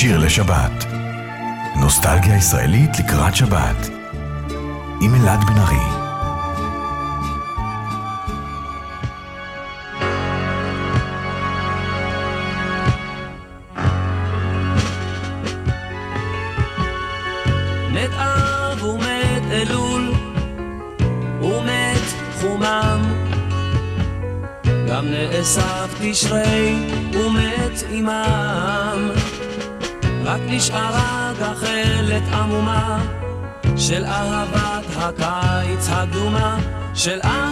שיר לשבת. נוסטלגיה ישראלית לקראת שבת. עם אלעד בן ארי. של עם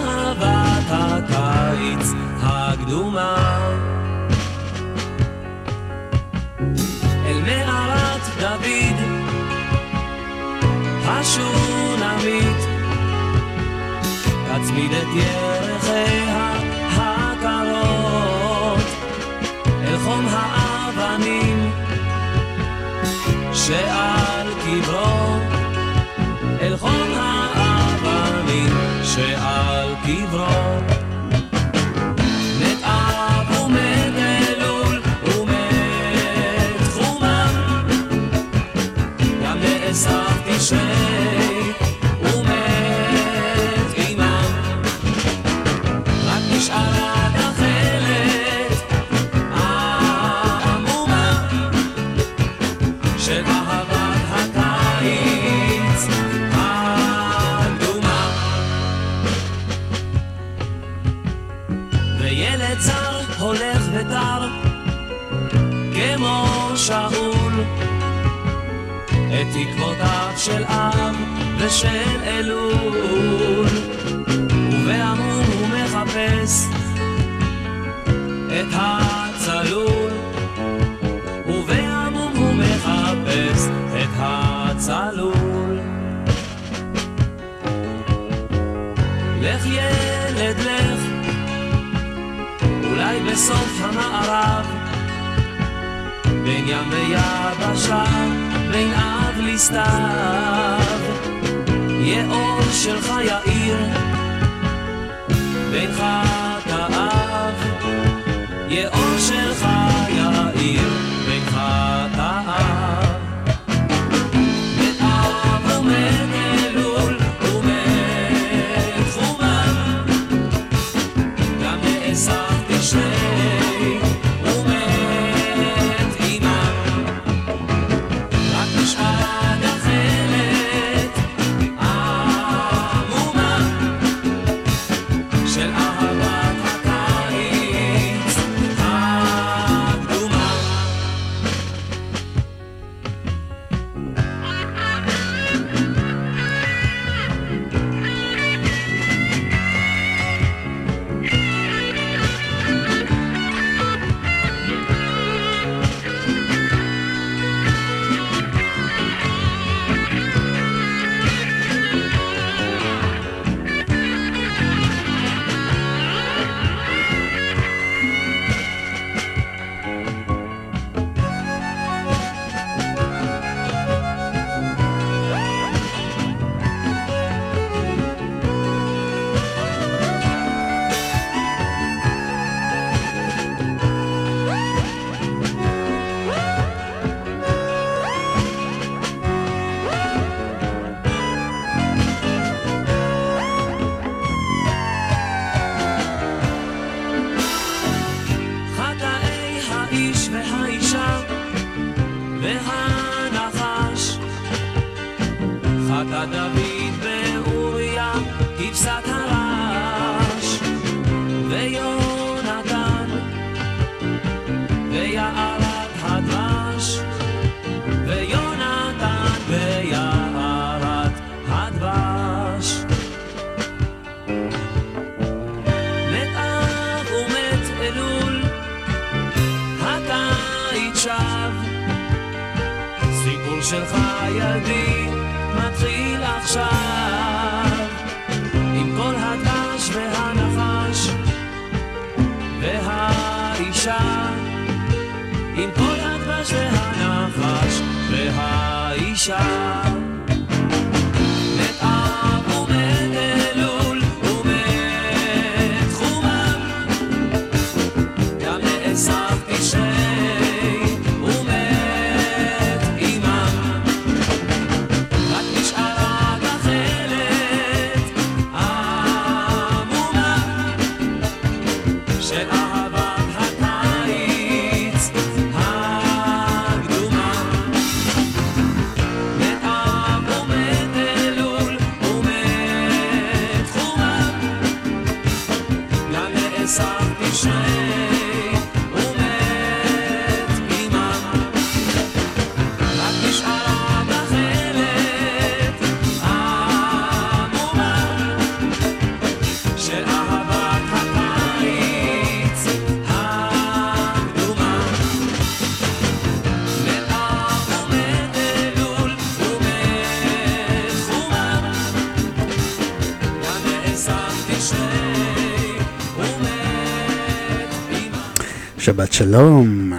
שבת שלום.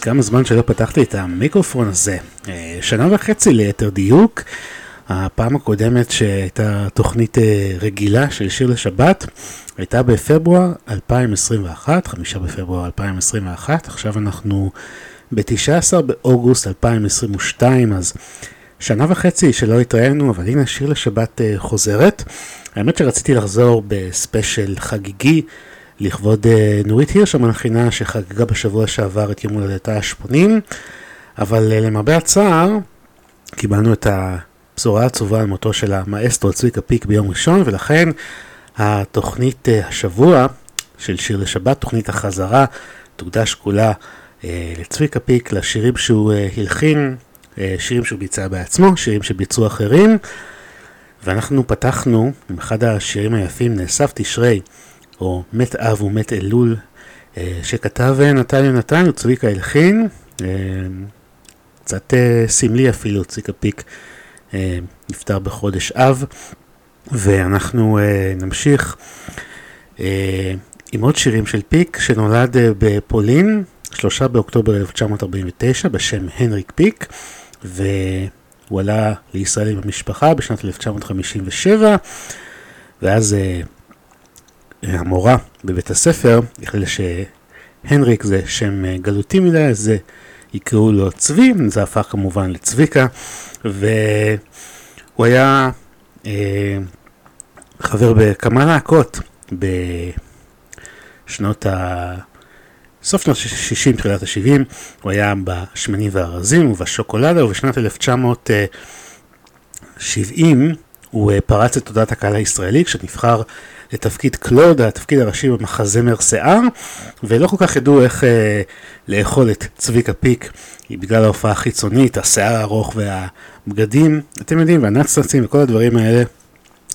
כמה זמן שלא פתחתי את המיקרופון הזה. אה, שנה וחצי ליתר דיוק. הפעם הקודמת שהייתה תוכנית אה, רגילה של שיר לשבת הייתה בפברואר 2021, חמישה בפברואר 2021, עכשיו אנחנו ב-19 באוגוסט 2022, אז שנה וחצי שלא התראינו, אבל הנה שיר לשבת אה, חוזרת. האמת שרציתי לחזור בספיישל חגיגי לכבוד uh, נורית הירש המנחינה שחגגה בשבוע שעבר את יום הולדתה ה-80, אבל uh, למרבה הצער קיבלנו את הבשורה העצובה על מותו של המאסטרו צביקה פיק ביום ראשון, ולכן התוכנית uh, השבוע של שיר לשבת, תוכנית החזרה, תוקדש כולה לצביקה פיק, לשירים שהוא הלחין, שירים שהוא ביצע בעצמו, שירים שביצעו אחרים, ואנחנו פתחנו עם אחד השירים היפים, נאסף תשרי. או מת אב ומת אלול, אה, שכתב אה, נתן יונתן וצביקה הלחין, אה, קצת סמלי אפילו, צביקה פיק נפטר בחודש אב, ואנחנו נמשיך עם עוד שירים של פיק, שנולד בפולין, 3 באוקטובר 1949, בשם הנריק פיק, והוא עלה לישראל עם המשפחה בשנת 1957, ואז המורה בבית הספר החליטה שהנריק זה שם אה, גלותי מדי, אז יקראו לו צבי, זה הפך כמובן לצביקה, והוא היה אה, חבר בכמה להקות בשנות ה... סוף שנות ה-60, תחילת ה-70, הוא היה בשמנים והרזים ובשוקולדה, ובשנת 1970 הוא אה, פרץ את תודעת הקהל הישראלי כשנבחר לתפקיד קלוד, התפקיד הראשי במחזמר שיער, ולא כל כך ידעו איך אה, לאכול את צביקה פיק בגלל ההופעה החיצונית, השיער הארוך והבגדים, אתם יודעים, והנצנצים וכל הדברים האלה,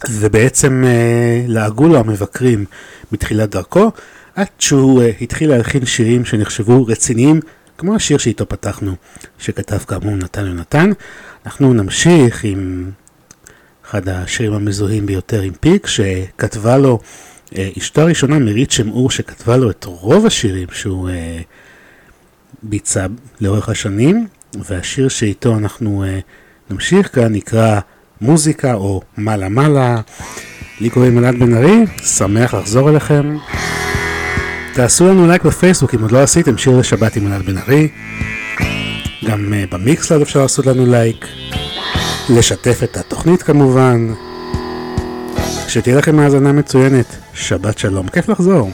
ובעצם אה, לעגו לו המבקרים בתחילת דרכו, עד שהוא אה, התחיל להלחין שירים שנחשבו רציניים, כמו השיר שאיתו פתחנו, שכתב כאמור נתן יונתן. אנחנו נמשיך עם אחד השירים המזוהים ביותר עם פיק, שכתבה לו אה, אשתו הראשונה מירית שמעור, שכתבה לו את רוב השירים שהוא אה, ביצע לאורך השנים, והשיר שאיתו אנחנו אה, נמשיך כאן נקרא מוזיקה או מעלה מעלה. לי קוראים אלעד בן ארי, שמח לחזור אליכם. תעשו לנו לייק בפייסבוק אם עוד לא עשיתם שיר לשבת עם אלעד בן ארי. גם uh, במיקסלד אפשר לעשות לנו לייק. לשתף את התוכנית כמובן. שתהיה לכם האזנה מצוינת, שבת שלום, כיף לחזור.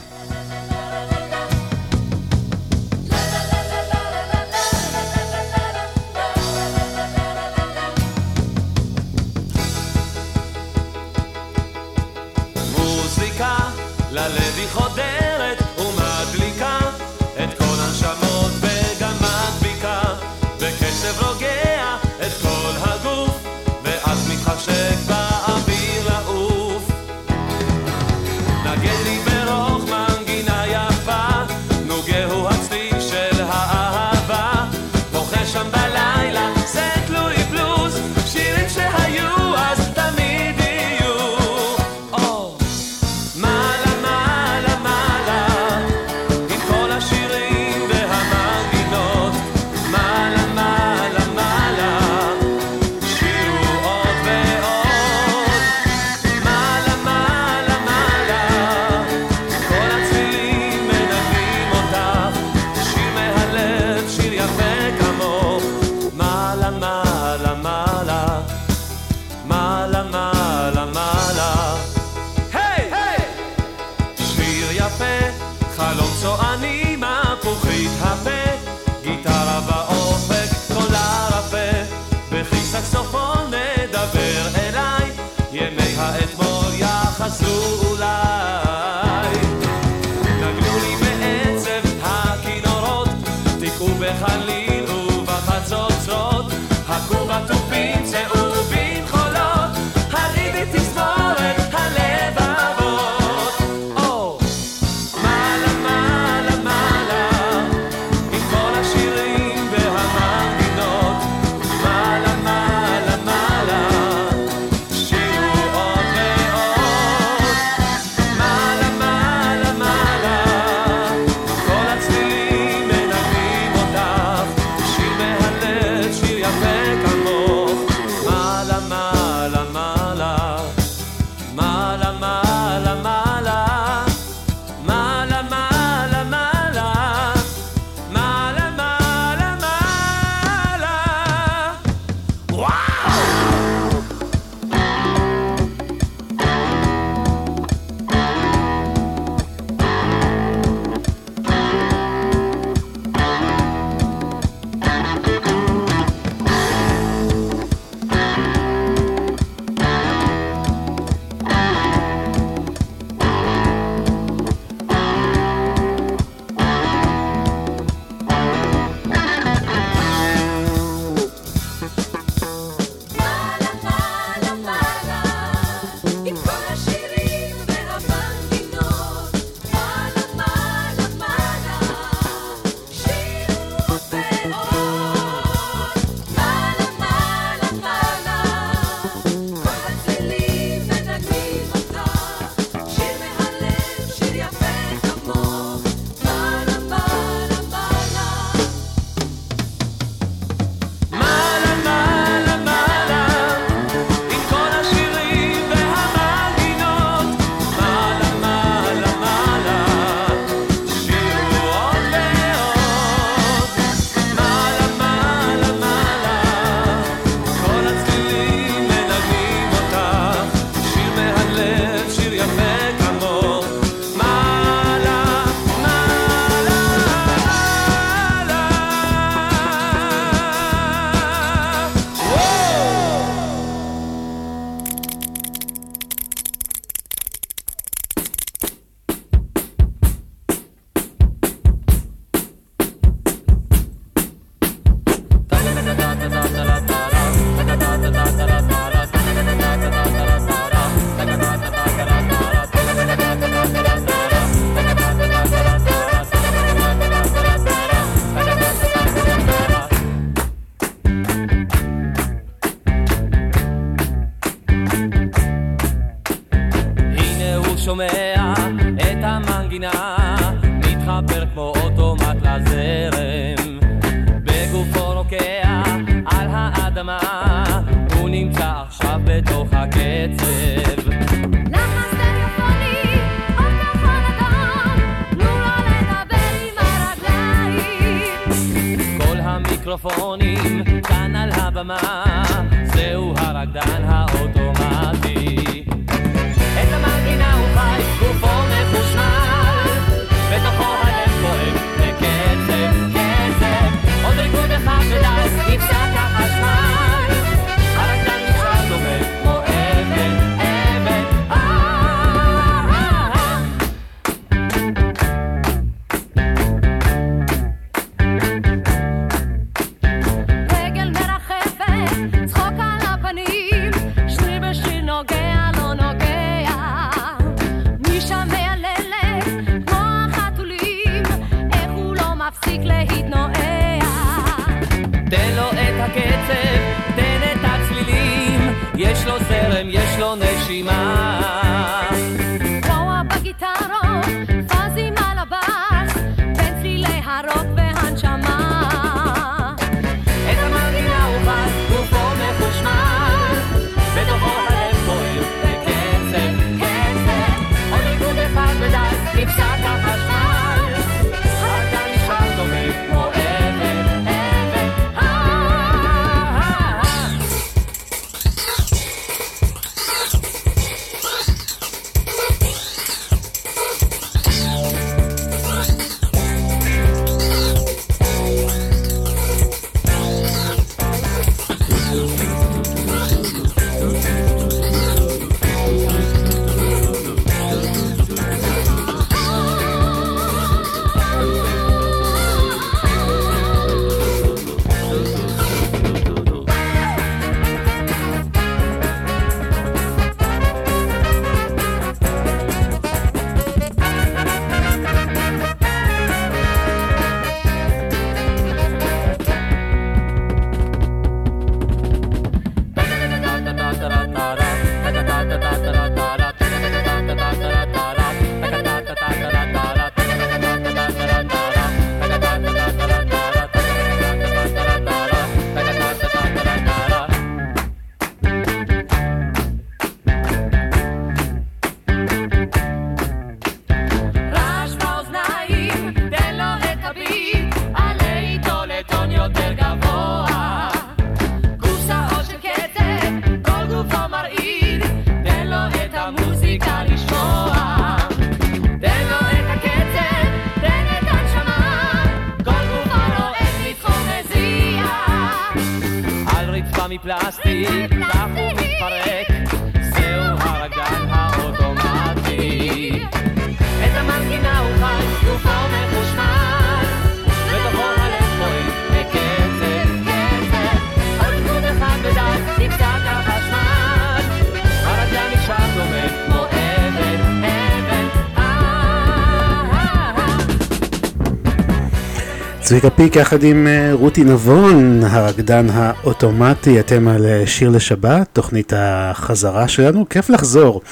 צביקה פיק יחד עם אה, רותי נבון, הרקדן האוטומטי, אתם על אה, שיר לשבת, תוכנית החזרה שלנו, כיף לחזור.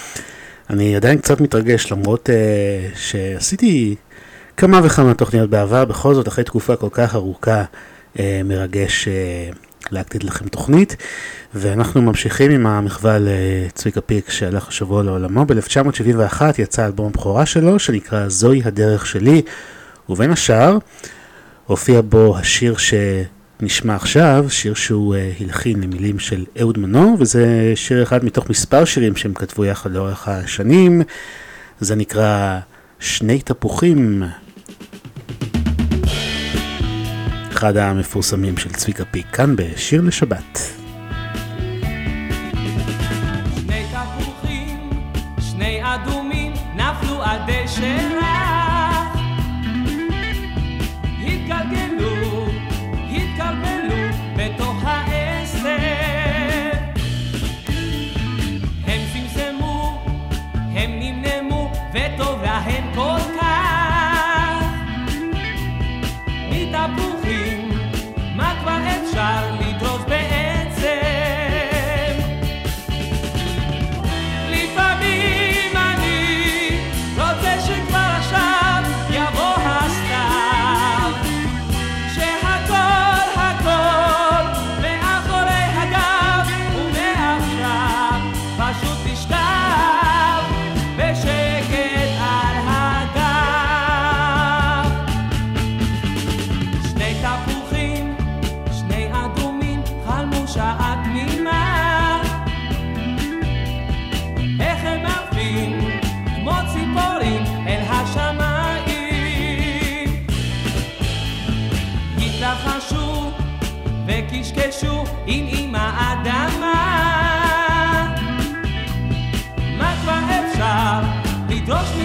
אני עדיין קצת מתרגש למרות uh, שעשיתי כמה וכמה תוכניות בעבר, בכל זאת אחרי תקופה כל כך ארוכה uh, מרגש uh, להקליט לכם תוכנית. ואנחנו ממשיכים עם המחווה לצביקה פיק שהלך השבוע לעולמו. ב-1971 יצא אלבום הבכורה שלו שנקרא זוהי הדרך שלי, ובין השאר הופיע בו השיר שנשמע עכשיו, שיר שהוא אה, הלחין למילים של אהוד מנור, וזה שיר אחד מתוך מספר שירים שהם כתבו יחד לאורך השנים, זה נקרא שני תפוחים, אחד המפורסמים של צביקה פיק כאן בשיר לשבת. לחשו וקשקשו עם אמא אדמה. מה כבר אפשר לדרוש מ...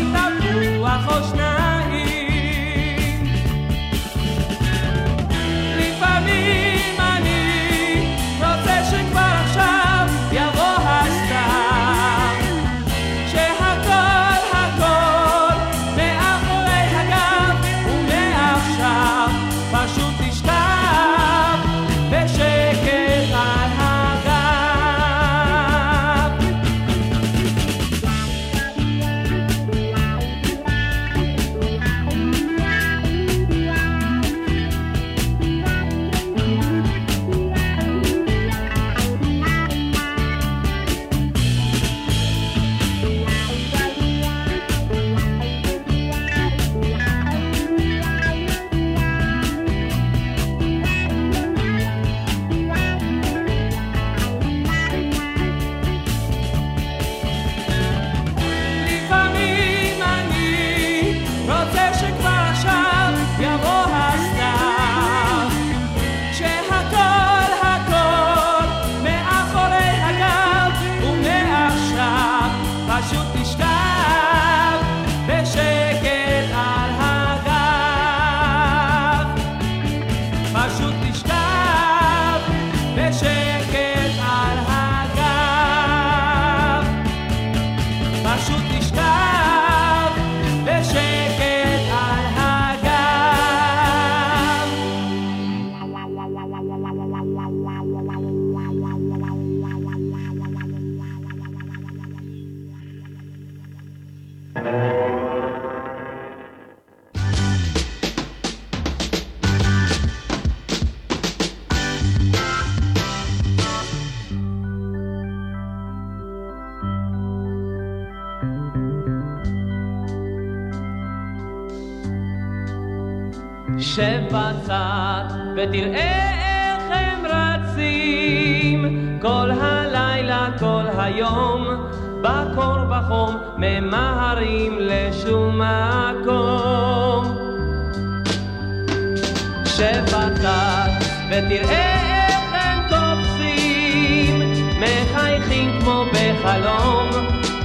ותראה איך הם תופסים, מחייכים כמו בחלום,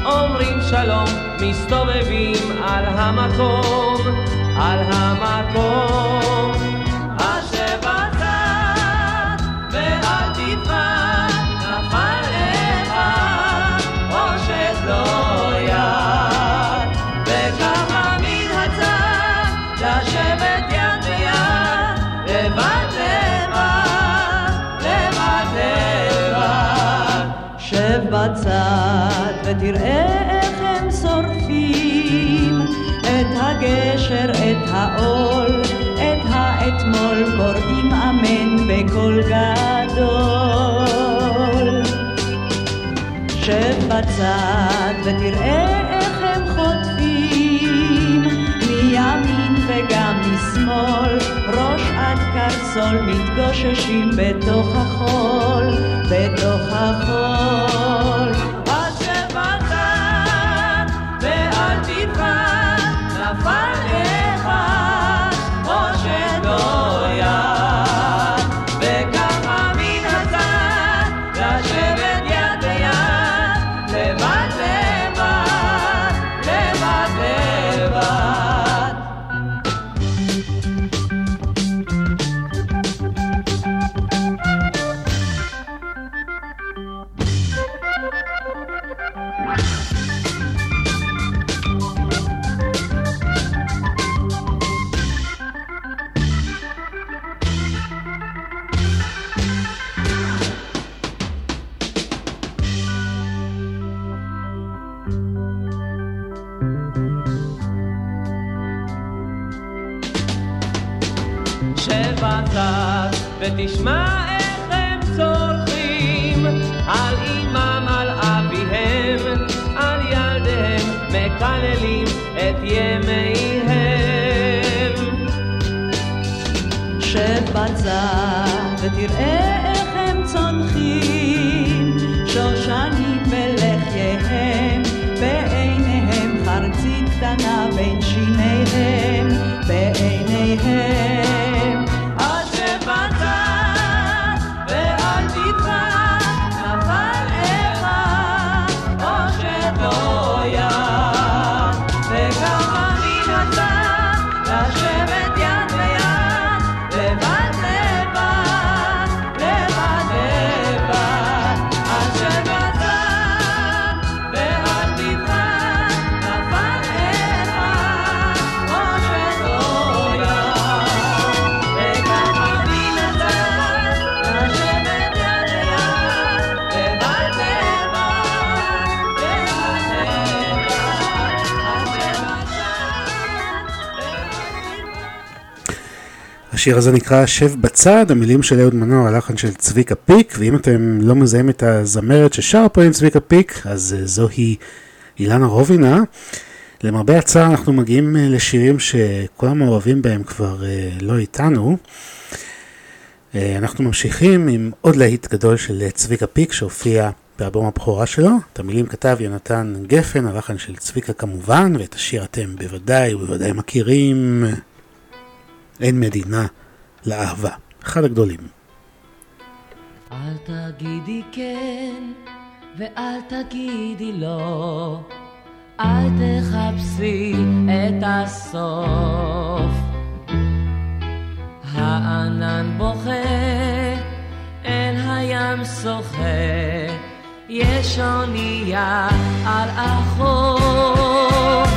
אומרים שלום, מסתובבים על המקום, על המקום. תראה איך הם שורפים את הגשר, את העול, את האתמול, קוראים אמן בקול גדול. שב בצד ותראה איך הם חוטפים מימין וגם משמאל, ראש עד קרסול מתגוששים בתוך החול, בתוך החול. השיר הזה נקרא שב בצד, המילים של אהוד מנור, הלחן של צביקה פיק, ואם אתם לא מזהים את הזמרת ששרה פה עם צביקה פיק, אז אה, זוהי אילנה רובינה. למרבה הצער אנחנו מגיעים אה, לשירים שכל המעורבים בהם כבר אה, לא איתנו. אנחנו ממשיכים עם עוד להיט גדול של צביקה פיק שהופיע באלבום הבכורה שלו. את המילים כתב יונתן גפן, הלחן של צביקה כמובן, ואת השיר אתם בוודאי ובוודאי מכירים. אין מדינה לאהבה. אחד הגדולים. אל תגידי כן ואל תגידי לא, אל תחפשי את הסוף. הענן בוכה, אל הים שוחה, יש אונייה על החוף.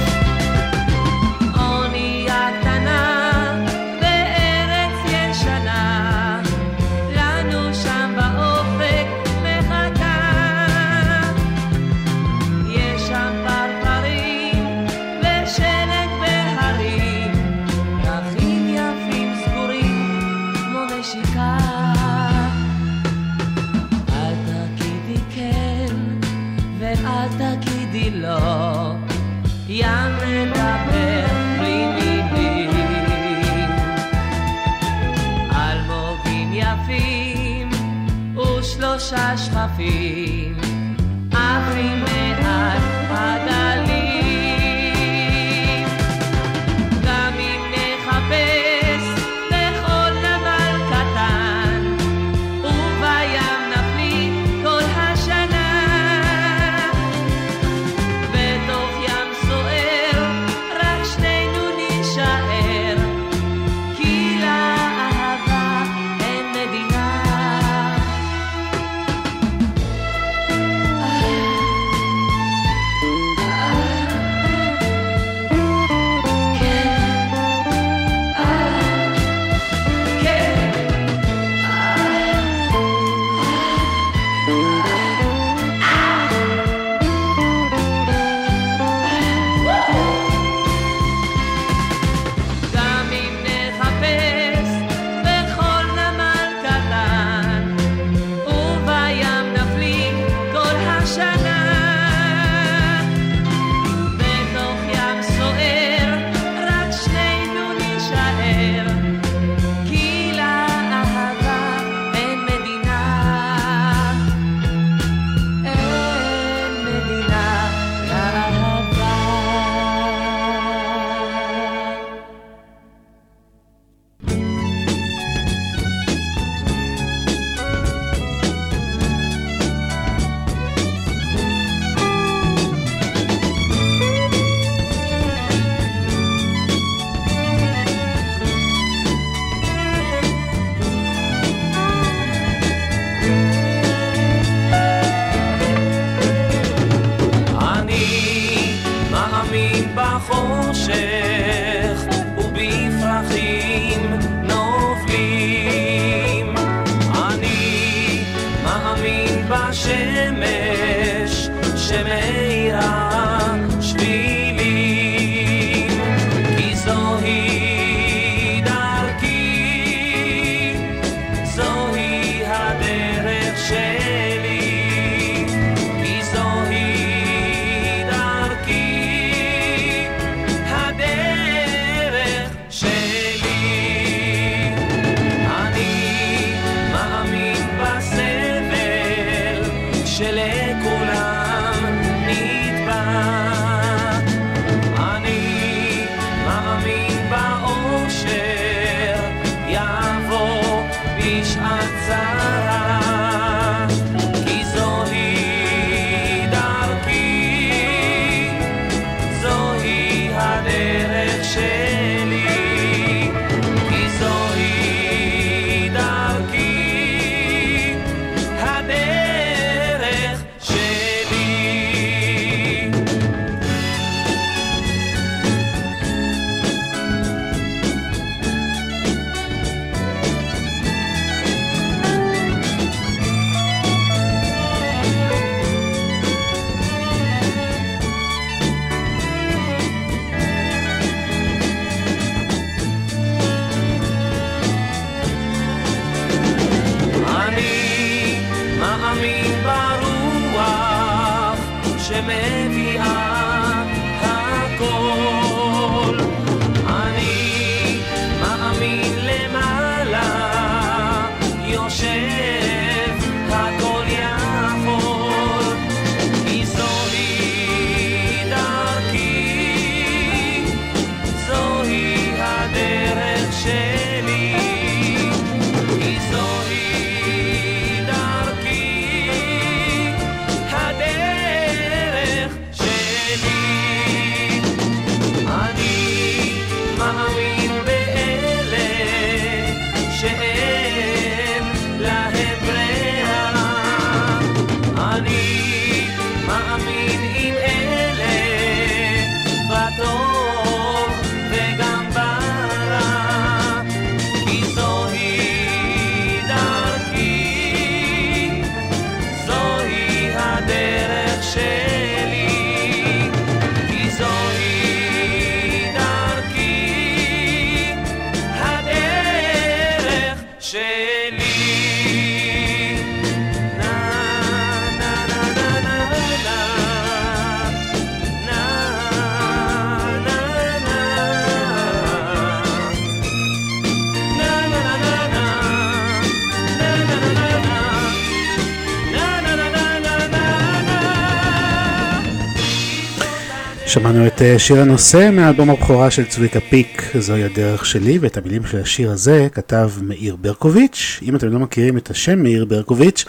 את אה, שיר הנושא מאלבום הבכורה של צביקה פיק, זוהי הדרך שלי, ואת המילים של השיר הזה כתב מאיר ברקוביץ'. אם אתם לא מכירים את השם מאיר ברקוביץ',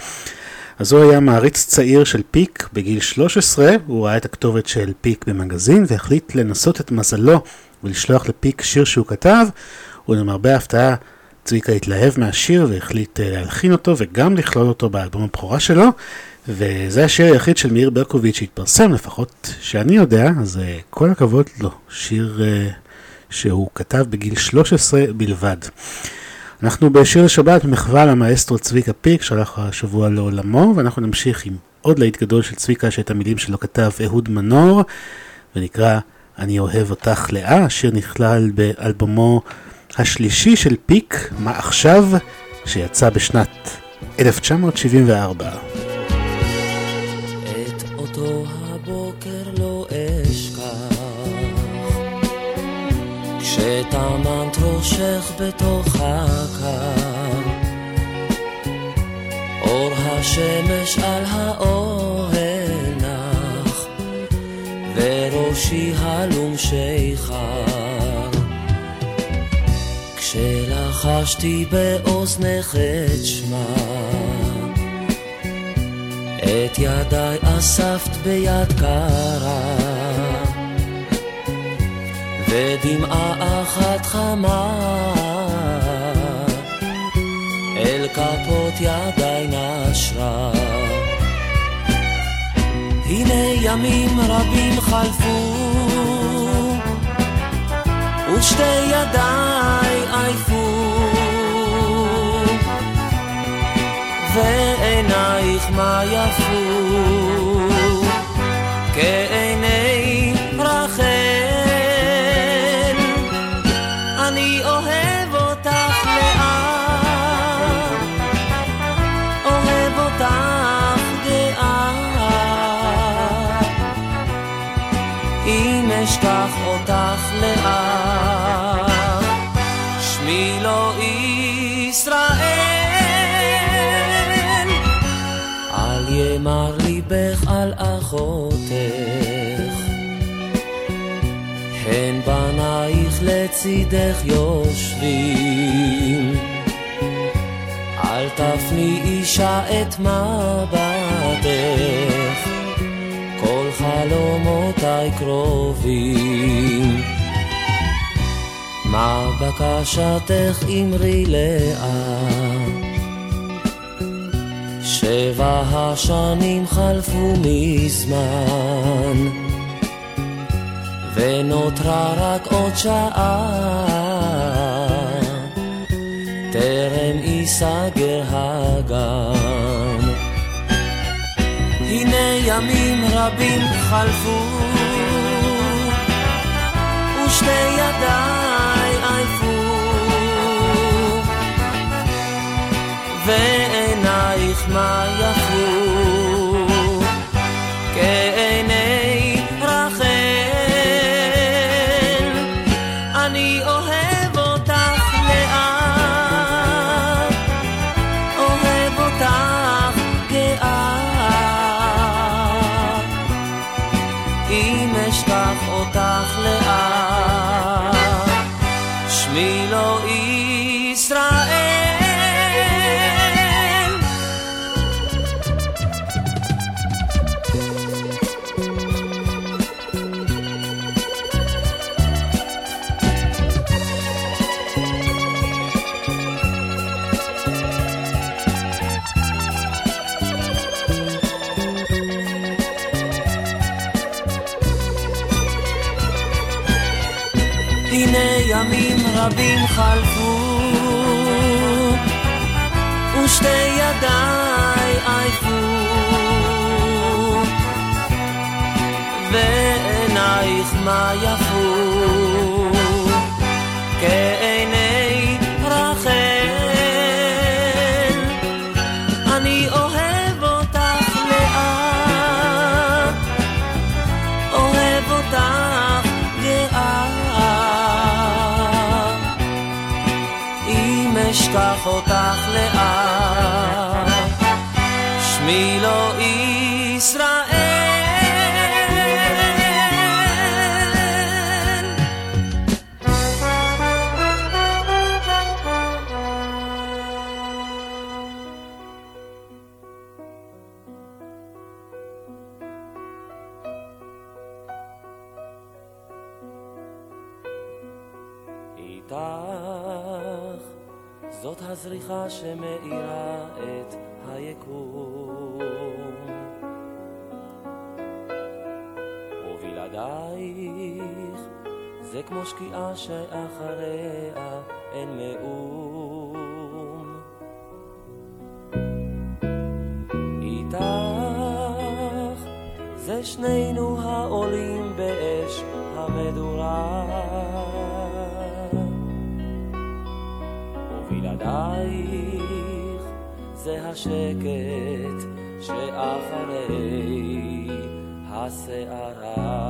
אז הוא היה מעריץ צעיר של פיק בגיל 13, הוא ראה את הכתובת של פיק במגזין והחליט לנסות את מזלו ולשלוח לפיק שיר שהוא כתב, ולמרבה ההפתעה צביקה התלהב מהשיר והחליט אה, להלחין אותו וגם לכלול אותו באלבום הבכורה שלו, וזה השיר היחיד של מאיר ברקוביץ' שהתפרסם, לפחות שאני יודע, אז uh, כל הכבוד לו, שיר uh, שהוא כתב בגיל 13 בלבד. אנחנו בשיר לשבת במחווה למאסטרו צביקה פיק, שהלך השבוע לעולמו, ואנחנו נמשיך עם עוד להיט גדול של צביקה, שאת המילים שלו כתב אהוד מנור, ונקרא אני אוהב אותך לאה, השיר נכלל באלבומו השלישי של פיק, מה עכשיו, שיצא בשנת 1974. אותו הבוקר לא אשכח, כשטמנת ראשך בתוך הקר, אור השמש על האוהל נח, וראשי הלום שיכר. כשלחשתי באוזנך את שמה את ידיי אספת ביד קרה, ודמעה אחת חמה אל כפות ידיי נשרה. הנה ימים רבים חלפו, ושתי ידיי עייפו. ועינייך מה יפו? כעיני לצידך יושבים. אל תפני אישה את מבטך, כל חלומותיי קרובים. מה בקשתך אמרי לאט? שבע השנים חלפו מזמן, ונותרה רק עוד שעה, טרם ייסגר הגן. הנה ימים רבים חלפו, ושתי ידיי עייפו, ועינייך מה יפו, רבים חלפו, ושתי ידיי עייפו, ועינייך מה יפו, אשכח אותך שמאירה את היקום. ובלעדייך זה כמו שקיעה שאחריה אין מאום. איתך זה שנינו העולים באש המדורה ובלעדייך זה השקט שאחרי הסערה.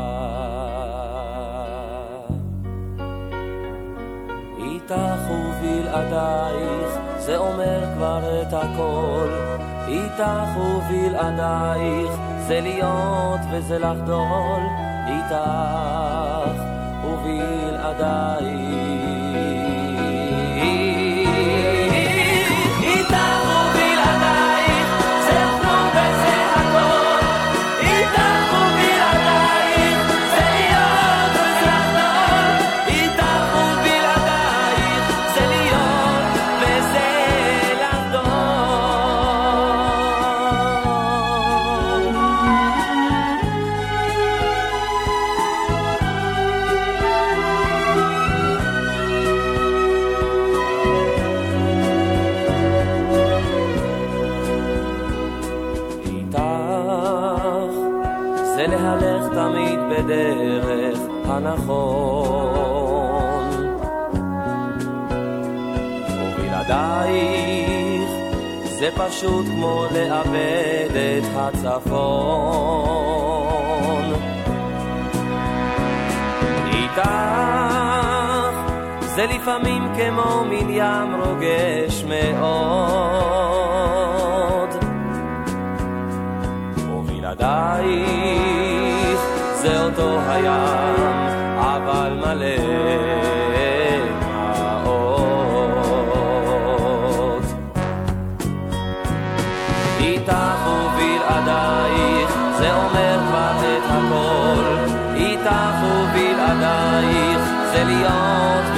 איתך ובלעדייך זה אומר כבר את הכל. איתך ובלעדייך זה להיות וזה לחדול. איתך ובלעדייך. פשוט כמו לאבד את הצפון. איתך זה לפעמים כמו מין ים רוגש מאוד. ובלעדייך זה אותו הים, אבל מלא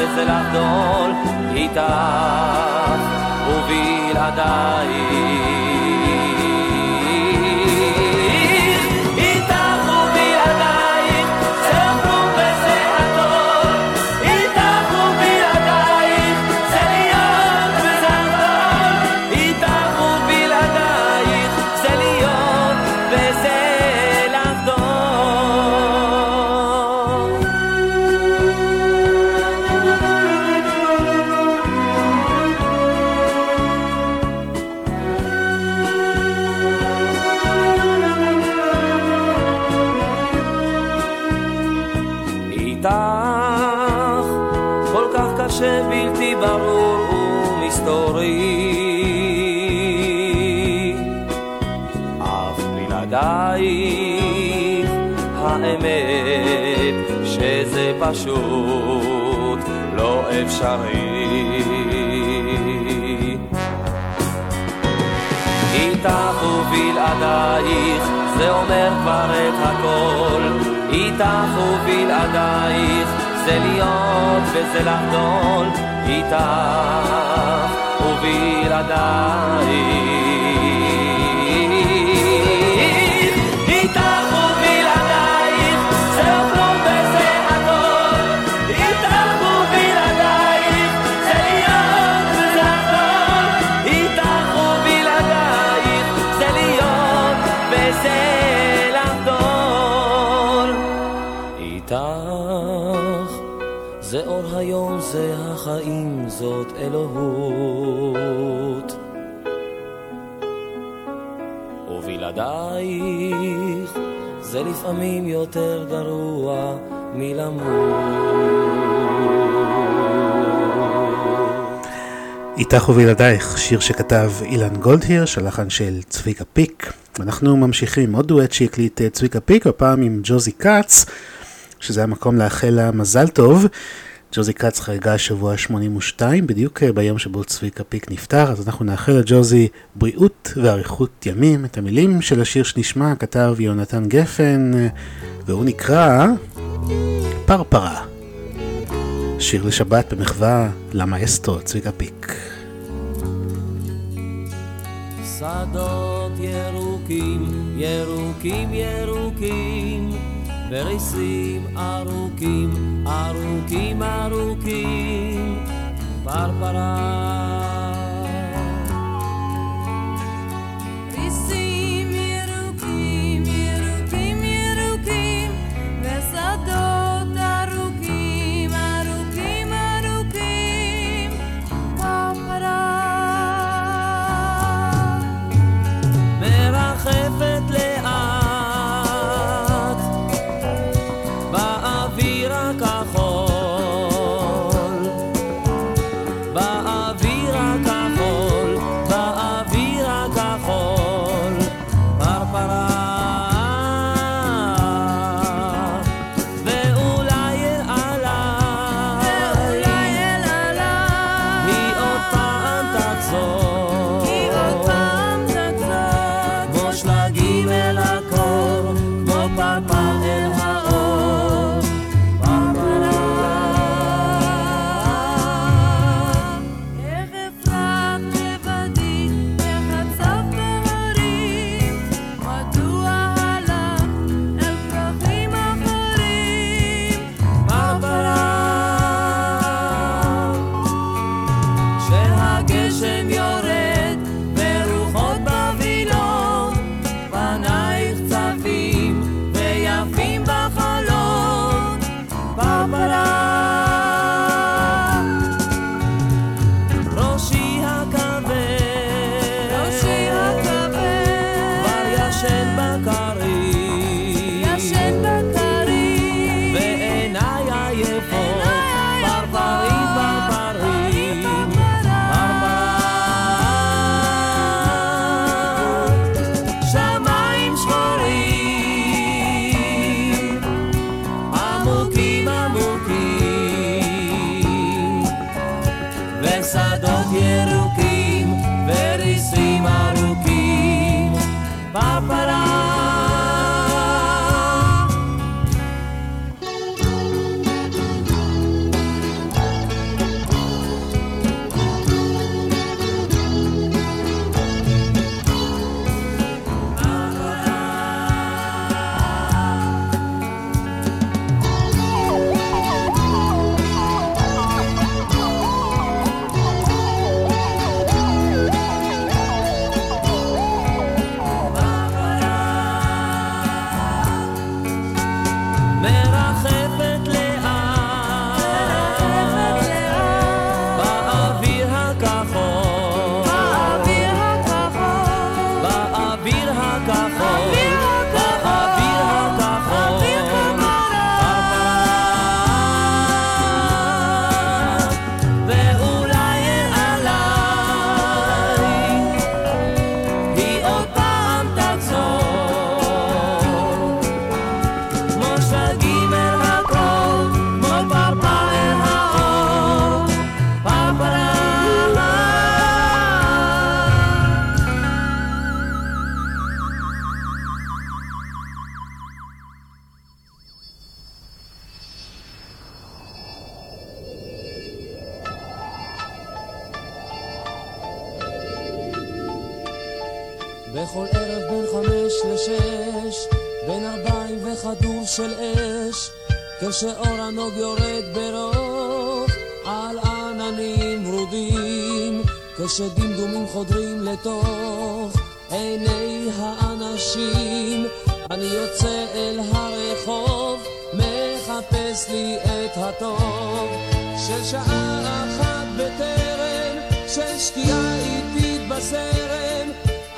וזה לחדול. איתך ובלעדייך. זה אומר כבר את הכל. איתך ובלעדייך, זה להיות וזה לחדול. איתך ובלעדייך. זאת אלוהות. ובלעדייך זה לפעמים יותר גרוע מלמות. איתך ובלעדייך, שיר שכתב אילן גולדהירש, הלחן של צביקה פיק. אנחנו ממשיכים עם עוד דואט שהקליט אה, צביקה פיק, הפעם עם ג'וזי כץ, שזה המקום לאחל לה מזל טוב. ג'וזי כץ חגגה השבוע 82, בדיוק אה, ביום שבו צביקה פיק נפטר, אז אנחנו נאחל לג'וזי בריאות ואריכות ימים. את המילים של השיר שנשמע כתב יונתן גפן, אה, והוא נקרא פרפרה. שיר לשבת במחווה למאסטרו צביקה פיק. שדות ירוקים, ירוקים ירוקים, וריסים ארוכים, ארוכים ארוכים, פרפרה. כשאור הנוג יורד ברוך על עננים ורודים, כשדמדומים חודרים לתוך עיני האנשים, אני יוצא אל הרחוב, מחפש לי את הטוב. של שעה אחת בטרם, של שקיעה איטית בסרם,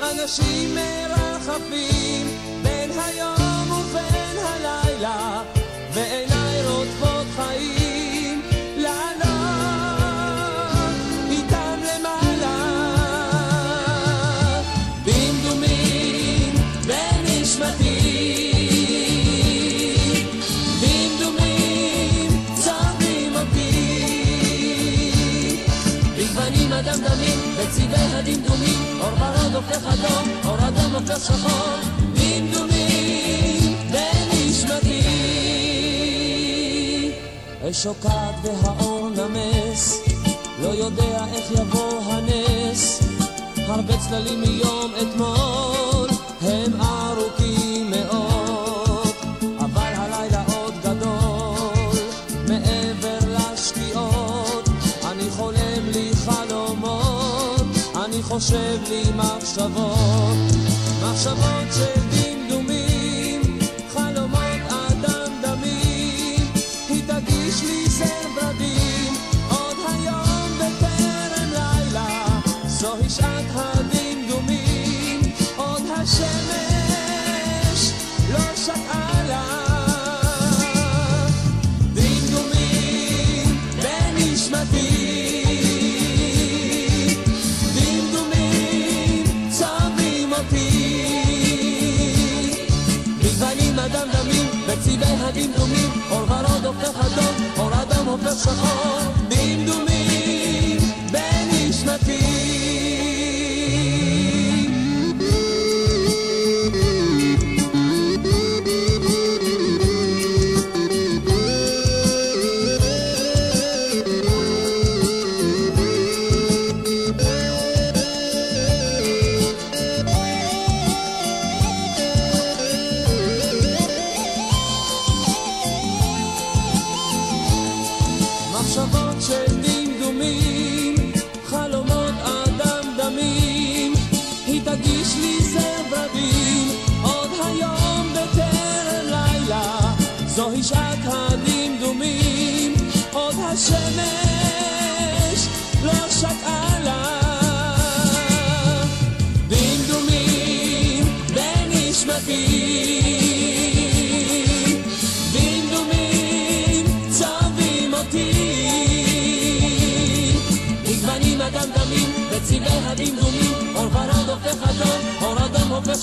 אנשים מרחפים בין היום ובין הלילה, ועיניי בצבעי הדמדומים, אור ורוד הופך אדום, אור אדום הופך שחור, דמדומים בנשמתי. אש שוקעת והאור נמס, לא יודע איך יבוא הנס. הרבה צללים מיום אתמול, חושב לי מחשבות, מחשבות של אור ורוד הופך אדום, אור אדום הופך שחור,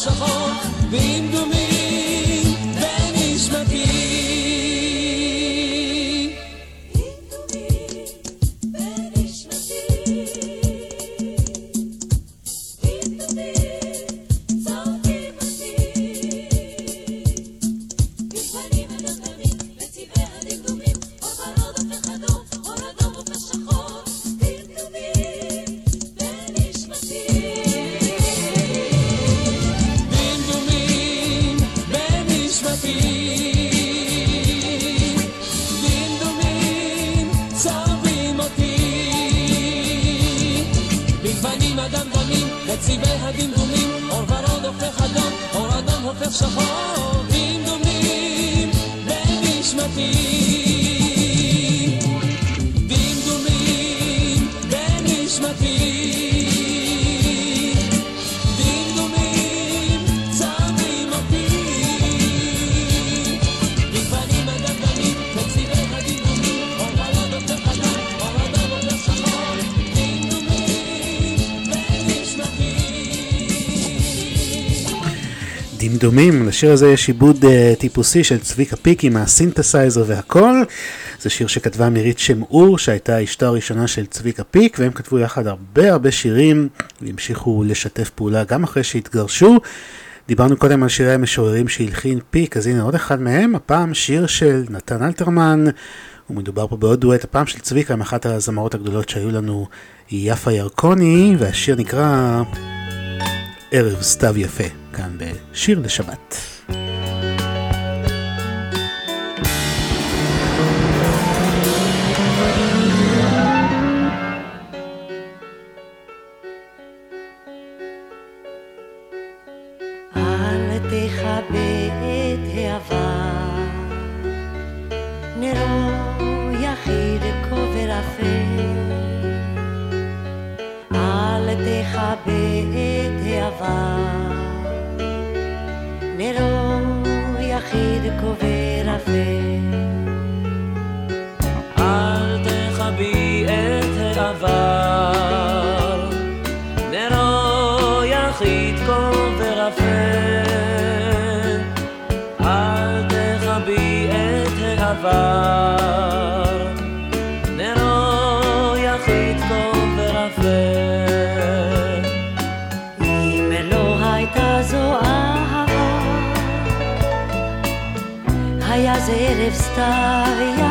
אדום הופך שחור דמדומים בצבעי הדמדומים אור ורוד הופך אדום אור אדום הופך שחור דמדומים, לשיר הזה יש עיבוד אה, טיפוסי של צביקה פיק עם הסינתסייזר והכל. זה שיר שכתבה מירית שם אור, שהייתה אשתו הראשונה של צביקה פיק, והם כתבו יחד הרבה הרבה שירים, והמשיכו לשתף פעולה גם אחרי שהתגרשו. דיברנו קודם על שירי המשוררים שהלחין פיק, אז הנה עוד אחד מהם, הפעם שיר של נתן אלתרמן, ומדובר פה בעוד דואט, הפעם של צביקה עם אחת הזמרות הגדולות שהיו לנו, יפה ירקוני, והשיר נקרא ערב סתיו יפה, כאן בשיר לשבת. תכבה העבר, נרו יחיד כובד אפל. אל תכבי את העבר, היה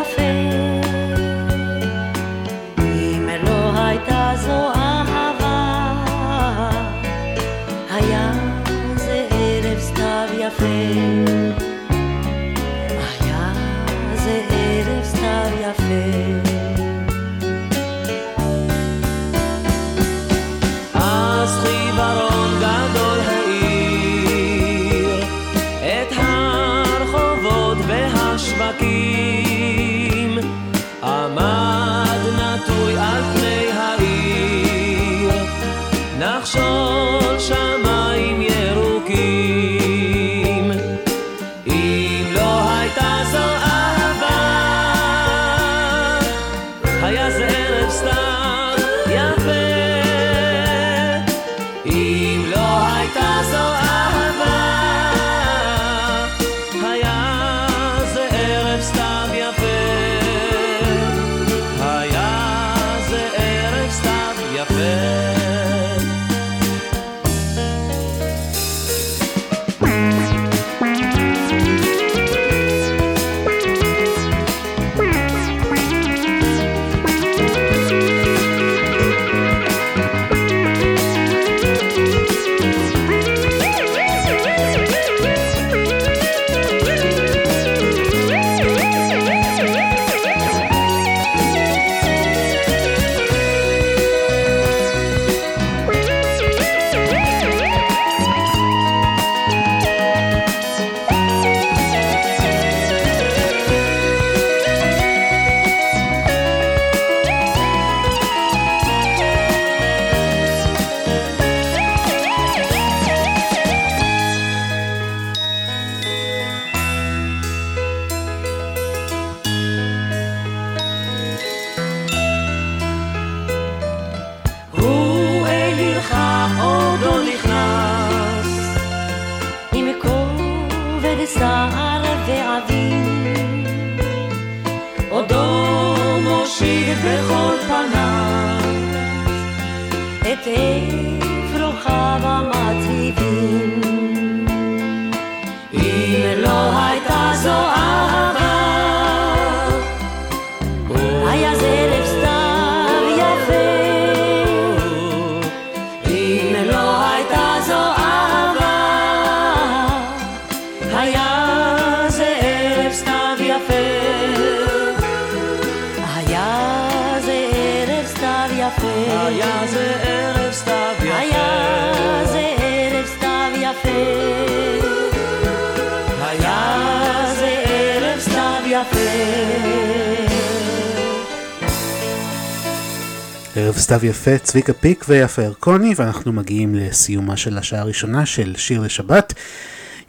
סתיו יפה, צביקה פיק ויפה ירקוני, ואנחנו מגיעים לסיומה של השעה הראשונה של שיר לשבת.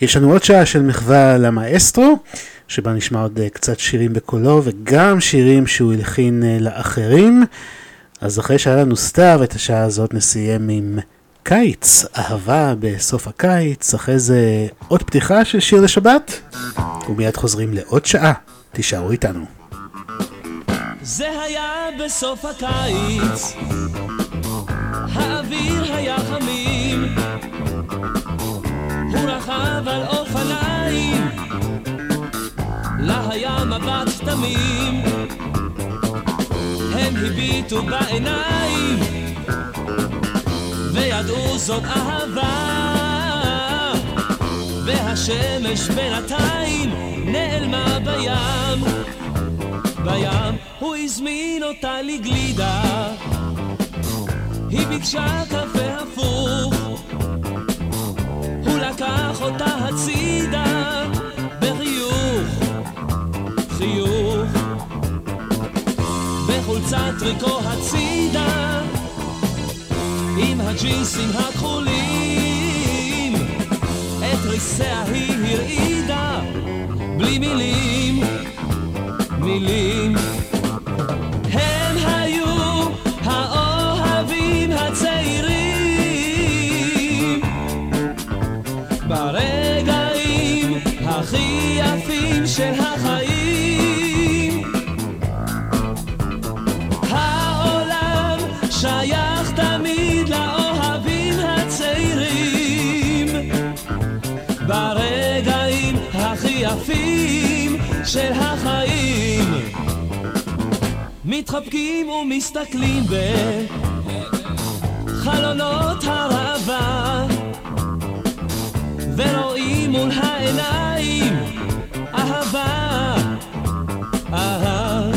יש לנו עוד שעה של מחווה למאסטרו, שבה נשמע עוד אה, קצת שירים בקולו, וגם שירים שהוא הלחין אה, לאחרים. אז אחרי שהיה לנו סתיו, את השעה הזאת נסיים עם קיץ, אהבה בסוף הקיץ, אחרי זה עוד פתיחה של שיר לשבת, ומיד חוזרים לעוד שעה. תישארו איתנו. זה היה בסוף הקיץ, האוויר היה חמים, הוא רכב על אופניים, לה היה מבט תמים, הם הביטו בעיניים, וידעו זאת אהבה. והשמש בינתיים נעלמה בים בים הוא הזמין אותה לגלידה. היא ביקשה קפה הפוך. הוא לקח אותה הצידה בחיוך חיוך. בחולצת טריקו הצידה עם הג'ינסים הכחולים. את ריסיה היא הרעידה בלי מילים מילים הם היו האוהבים הצעירים. ברגעים הכי יפים של החיים. העולם שייך תמיד לאוהבים הצעירים. ברגעים הכי יפים של החיים מתחבקים ומסתכלים בחלונות הראווה ורואים מול העיניים אהבה, אהה.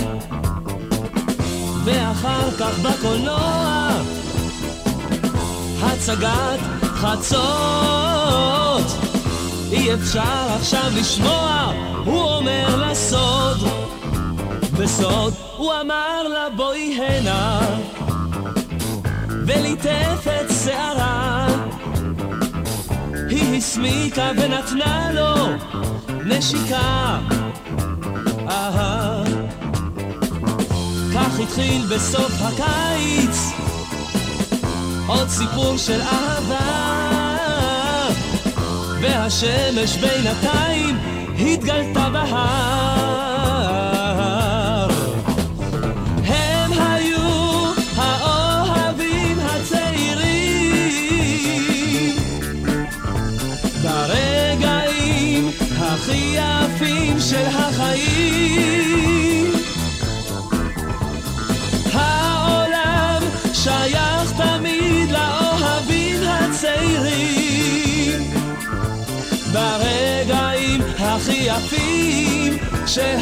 ואחר כך בקולנוע הצגת חצות. אי אפשר עכשיו לשמוע הוא אומר לסוד בסוד הוא אמר לה בואי הנה וליטף את שערה. היא הסמיקה ונתנה לו נשיקה. כך התחיל בסוף הקיץ עוד סיפור של אהבה. והשמש בינתיים התגלתה בהר הכי יפים של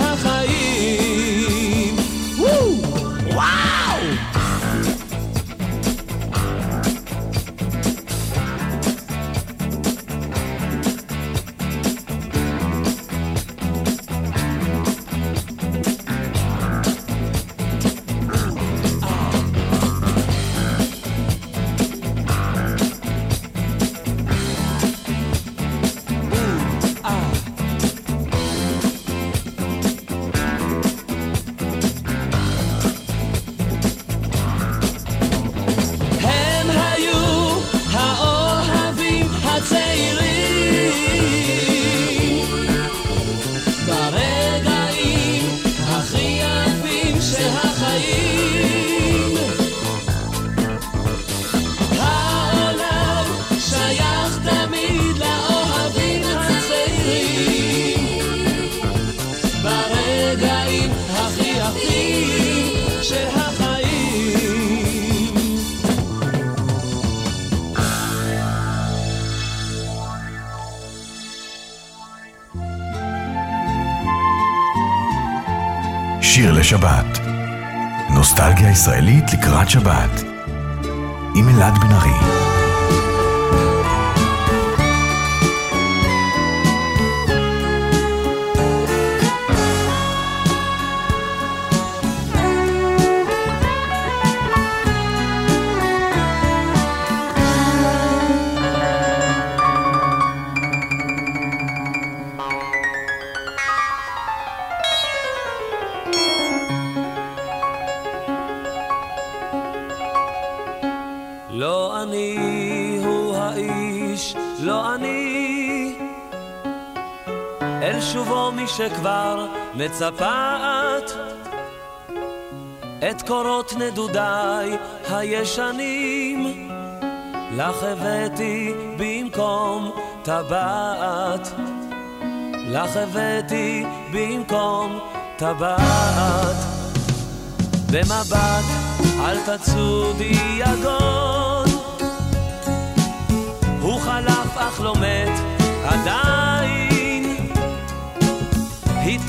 מצפה את. קורות נדודיי הישנים, לך הבאתי במקום טבעת. לך הבאתי במקום טבעת. במבט אל תצודי יגון, לא מת עדיין.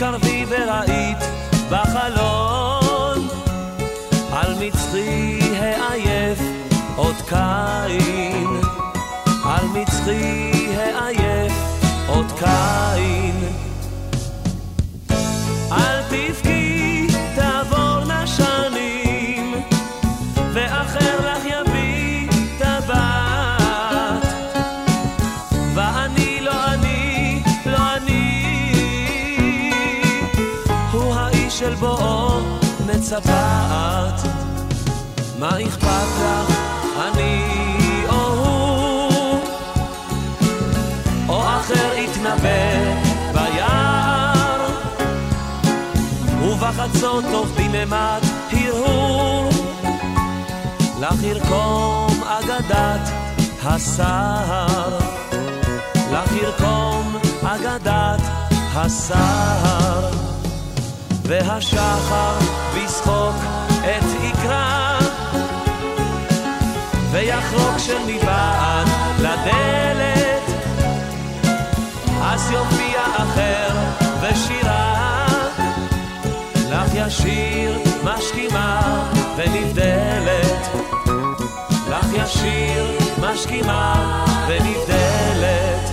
התקרבי וראית בחלון על מצחי העייף עוד קין. על מצחי העייף עוד קין. מצפת. מה אכפת לך, אני או הוא, או אחר יתנבא ביער. ובחצות תוך דממת הרהור. לך ירקום אגדת הסהר. לך ירקום אגדת הסהר והשחר בשחוק את יקרא ויחרוק של מבעד לדלת. אז יופיע אחר ושירה. לך ישיר משכימה ונבדלת. לך ישיר משכימה ונבדלת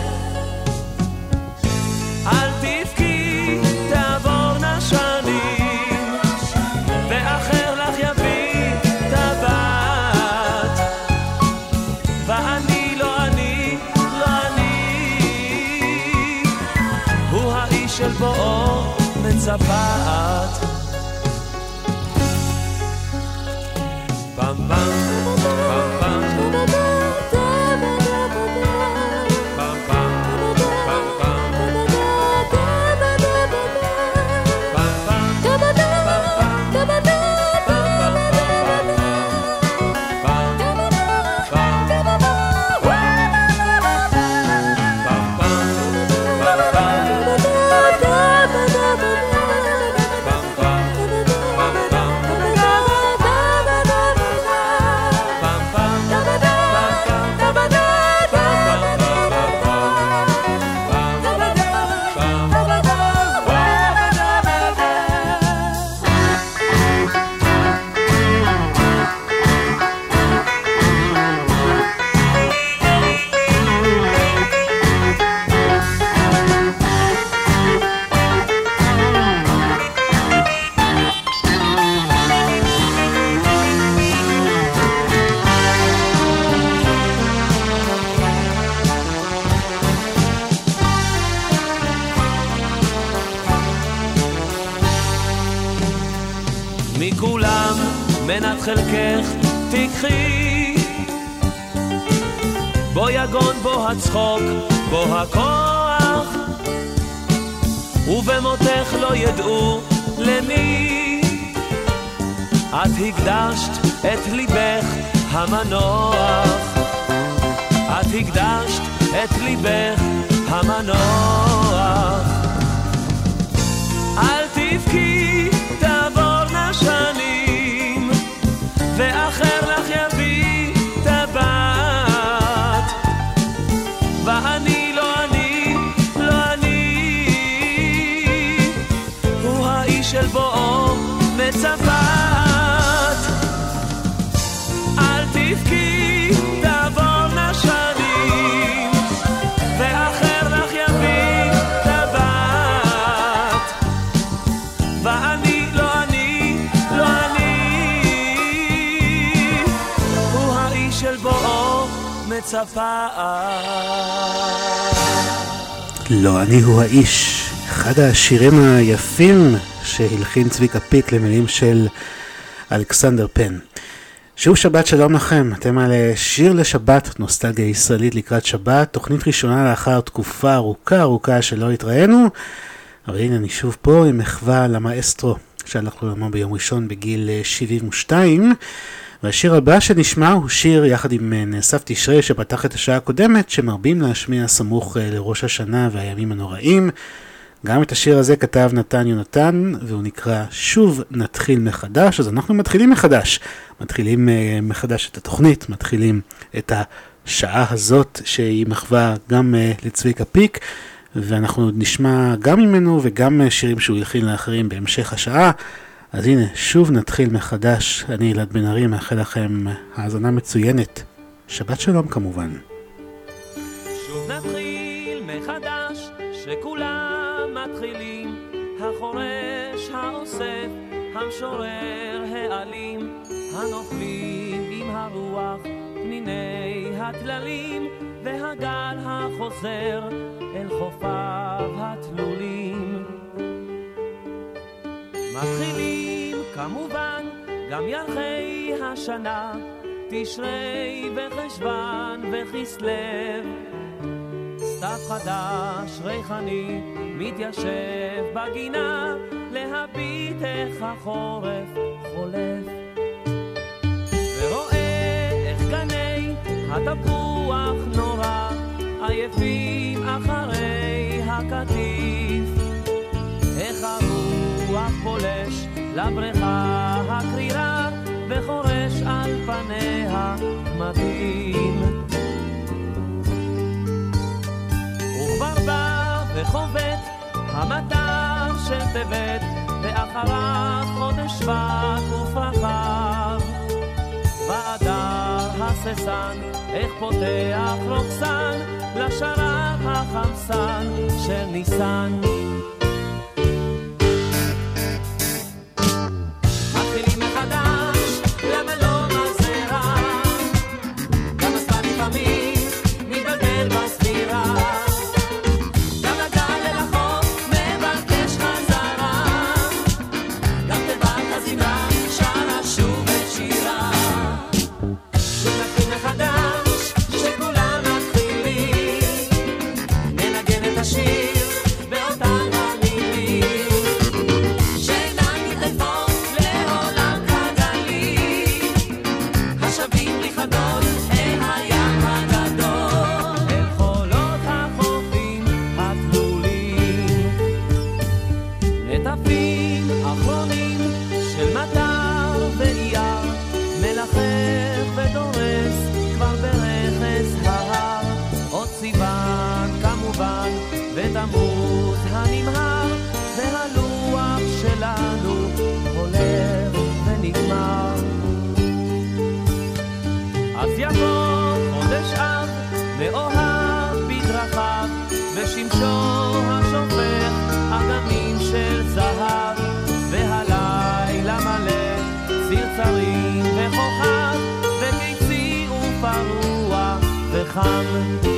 המנוח. את הקדשת את ליבך המנוח מצפת. לא, אני הוא האיש. אחד השירים היפים שהלחין צביקה פיק למילים של אלכסנדר פן. שוב שבת שלום לכם, אתם על שיר לשבת, נוסטלגיה ישראלית לקראת שבת, תוכנית ראשונה לאחר תקופה ארוכה ארוכה שלא התראינו, אבל הנה אני שוב פה עם מחווה למאסטרו שהלך לעולמו ביום ראשון בגיל אה, 72, והשיר הבא שנשמע הוא שיר יחד עם אה, נאסף תשרי שפתח את השעה הקודמת, שמרבים להשמיע סמוך אה, לראש השנה והימים הנוראים. גם את השיר הזה כתב נתן יונתן, והוא נקרא שוב נתחיל מחדש, אז אנחנו מתחילים מחדש. מתחילים אה, מחדש את התוכנית, מתחילים את השעה הזאת שהיא מחווה גם לצביקה פיק, ואנחנו נשמע גם ממנו וגם שירים שהוא הכין לאחרים בהמשך השעה. אז הנה, שוב נתחיל מחדש. אני אלעד בן ארי, מאחל לכם האזנה מצוינת. שבת שלום כמובן. שוב נתחיל מחדש, שכולם מתחילים, החורש האוסף, המשורר העלים, הנופלים עם הרוח, פניני הטללים, והגל החוזר אל חופיו התלולים. מתחילים כמובן גם ירחי השנה, תשרי וחשוון וכסלו. סתיו חדש ריחני מתיישב בגינה להביט איך החורף חולף. ורואה איך גני התפוח נורא עייפים גולש לבריכה הקרירה וחורש על פניה מתאים. וכבר בא וחובט המטר של טבת, ואחריו חודש שבט ופרחיו. ועדה הססן, איך פותח רוקסן, לשרב החמסן של ניסן. gegangen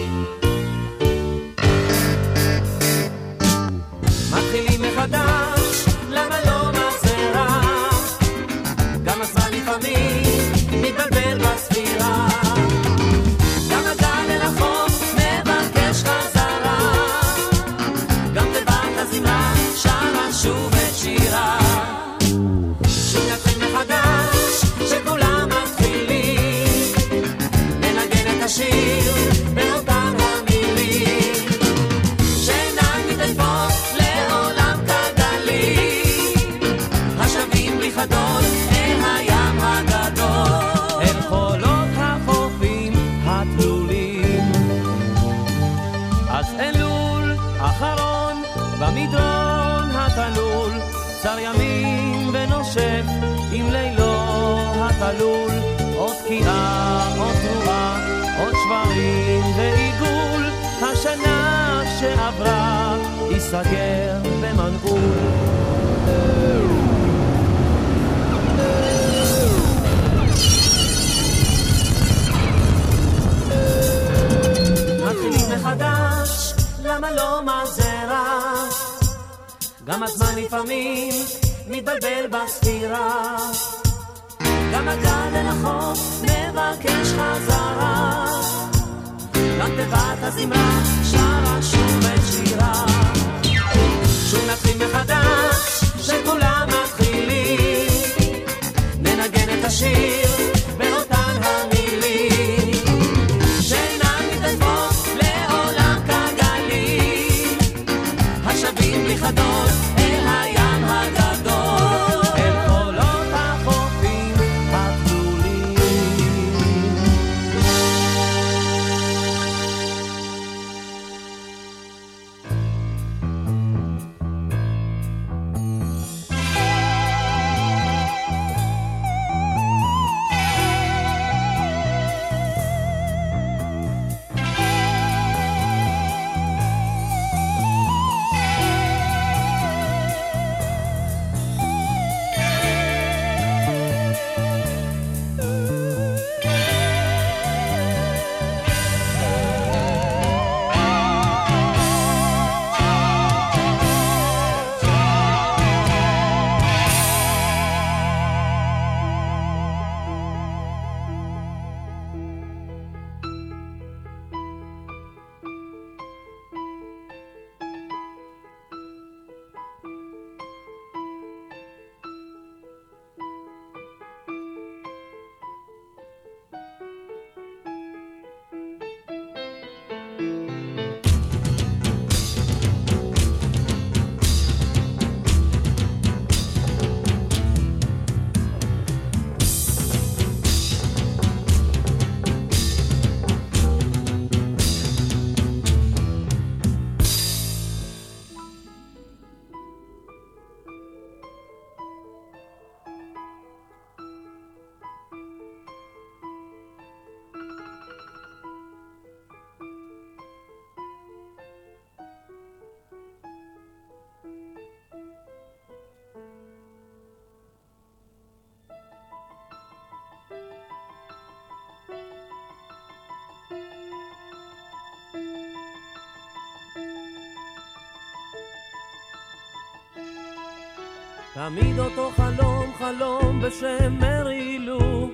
תמיד אותו חלום, חלום בשם מרי לו.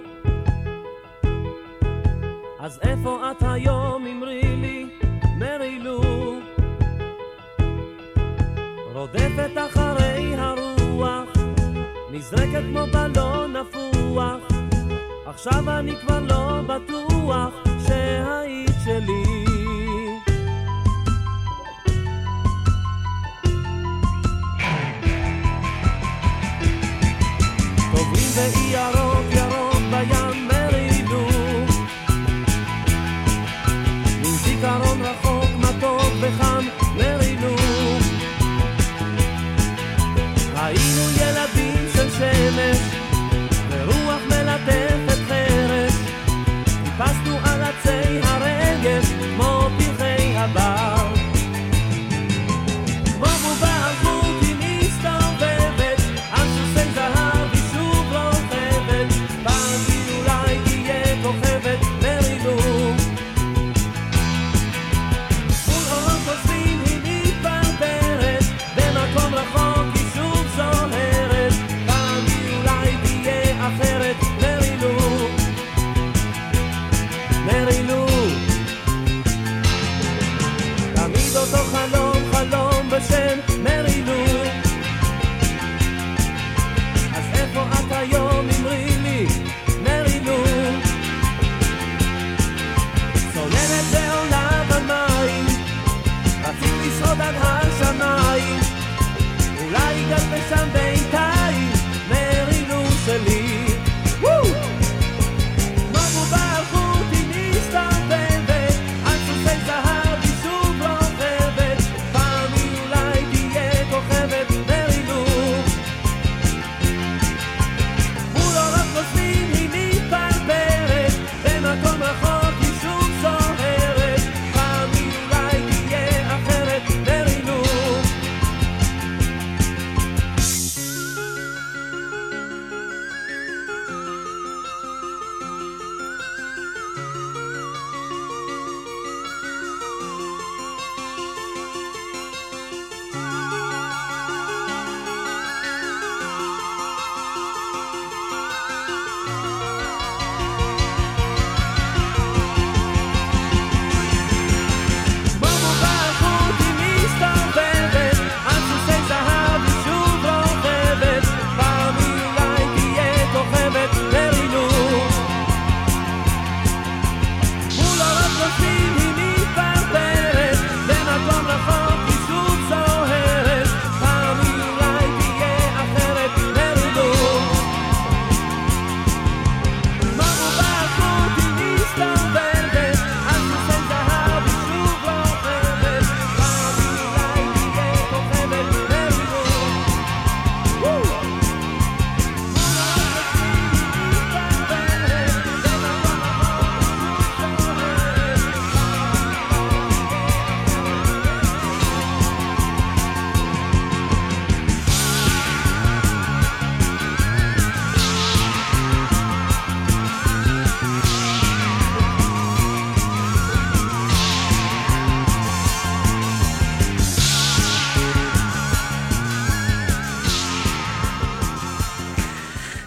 אז איפה את היום, אמרי לי, מרי לו? רודפת אחרי הרוח, נזרקת כמו בלון נפוח. עכשיו אני כבר לא בטוח שהיית שלי. וחם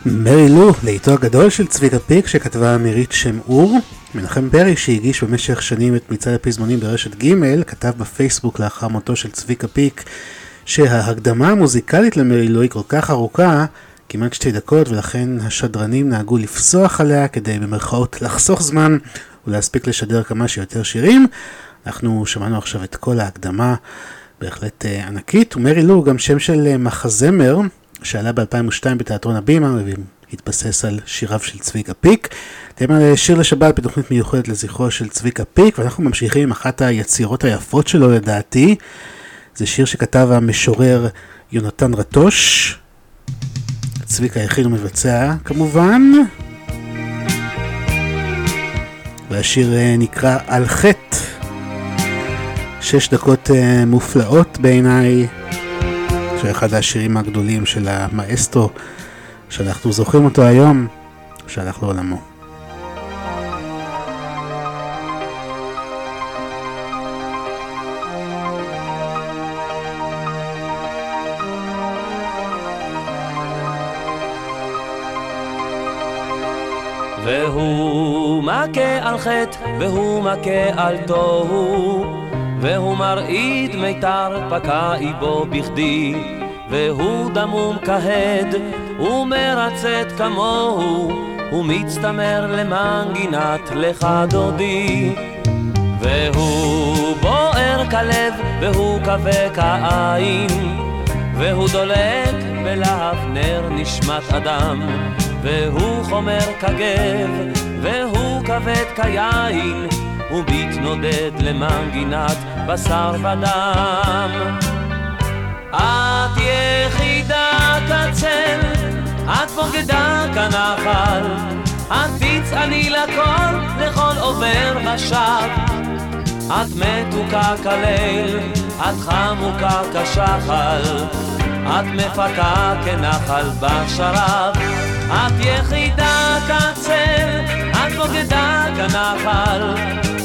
מרי לו, לעיתו הגדול של צביקה פיק שכתבה מירית שם אור. מנחם ברי שהגיש במשך שנים את מצעד הפזמונים ברשת ג' כתב בפייסבוק לאחר מותו של צביקה פיק שההקדמה המוזיקלית למרי לו היא כל כך ארוכה, כמעט שתי דקות, ולכן השדרנים נהגו לפסוח עליה כדי במרכאות לחסוך זמן ולהספיק לשדר כמה שיותר שירים. אנחנו שמענו עכשיו את כל ההקדמה, בהחלט אה, ענקית, ומרי לו הוא גם שם של אה, מחזמר שעלה ב-2002 בתיאטרון הבימה והתבסס על שיריו של צביקה פיק. אתם על שיר לשבת בתוכנית מיוחדת לזכרו של צביקה פיק, ואנחנו ממשיכים עם אחת היצירות היפות שלו לדעתי. זה שיר שכתב המשורר יונתן רטוש. צביקה הכין ומבצע כמובן. והשיר אה, נקרא על חטא. שש דקות אה, מופלאות בעיניי. שאחד השירים הגדולים של המאסטו, שאנחנו זוכרים אותו היום, שהלך לעולמו. והוא מכה על חטא, והוא מכה על תוהו. והוא מרעיד מיתר פקע איבו בכדי, והוא דמום כהד, ומרצת כמוהו, ומצטמר למנגינת לך דודי. והוא בוער כלב, והוא כבה כעין, והוא דולק בלהב נר נשמת אדם, והוא חומר כגב, והוא כבד כיין, הוא מתנודד למנגינת בשר ודם. את יחידה כצל, את בוגדה כנחל, את תצעני לכל, לכל עובר ושב. את מתוקה כליל, את חמוקה כשחל, את מפקה כנחל בשרב. את יחידה כצל, את בוגדה כנחל,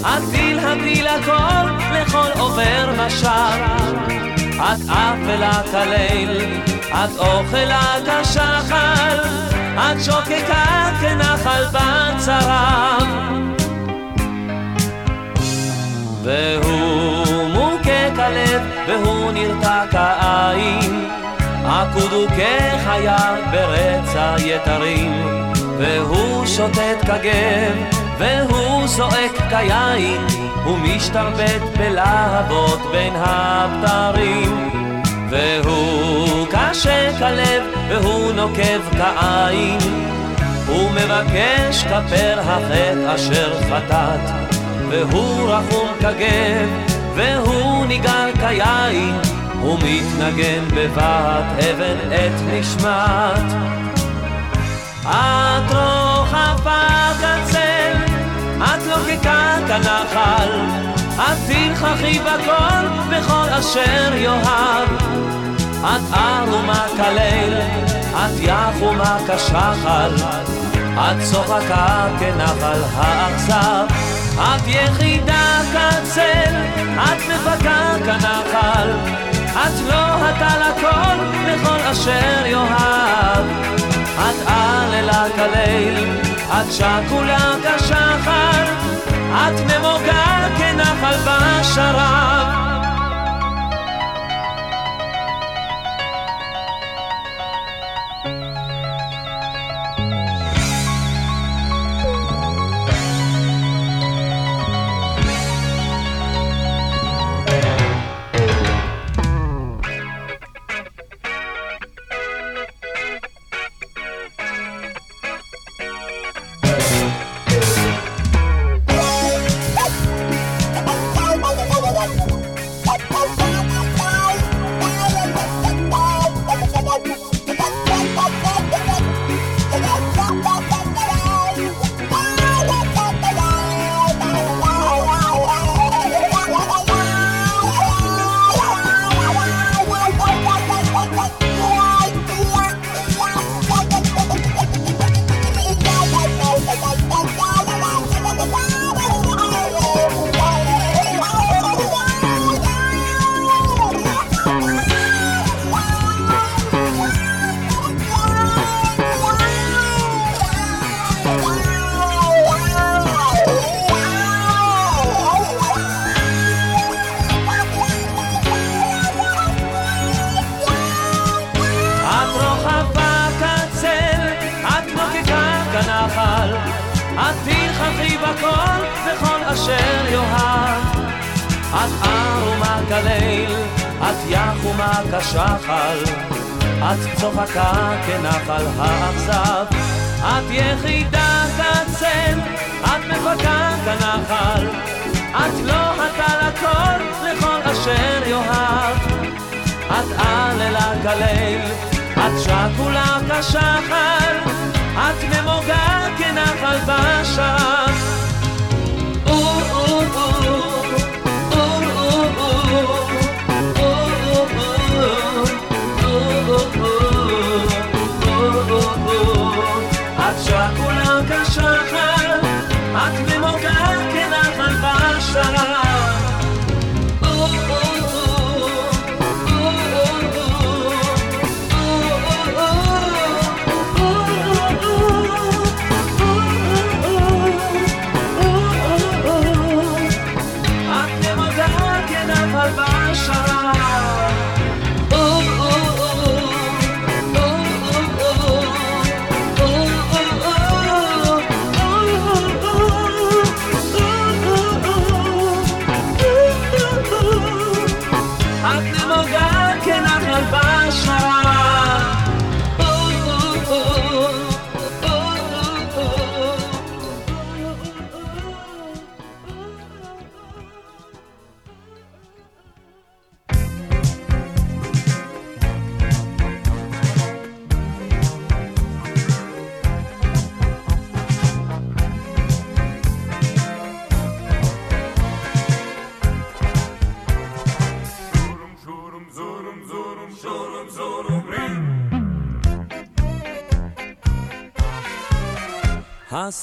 את תלהבי לכל, לכל עובר ושב. את אפלה כליל, את אוכלה כשחל, את שוקקה כנחל בצרב. והוא מוכה כלב, והוא נרתע כעין, עקוד הוא כחיה ברצע יתרים, והוא שוטט כגב, והוא זועק כיין, הוא משתרבט בלהבות בין הבתרים. והוא קשה כלב, והוא נוקב כעין, הוא מבקש כפר החטא אשר חטאת. והוא רחום כגב, והוא ניגר כיין, הוא מתנגן בבת אבן את נשמת. את רוחבה כצל, את לוגקה כנחל, את תלככי בכל, בכל אשר יאהב. את ערומה כליל, את יחומה כשחל, את צוחקה כנחל האכזב. את יחידה כצל, את מפקה כנחל, את לא הטל הכל לכל אשר יאהב. את שקולה כשחר, את נמוגה כנחל בשרב.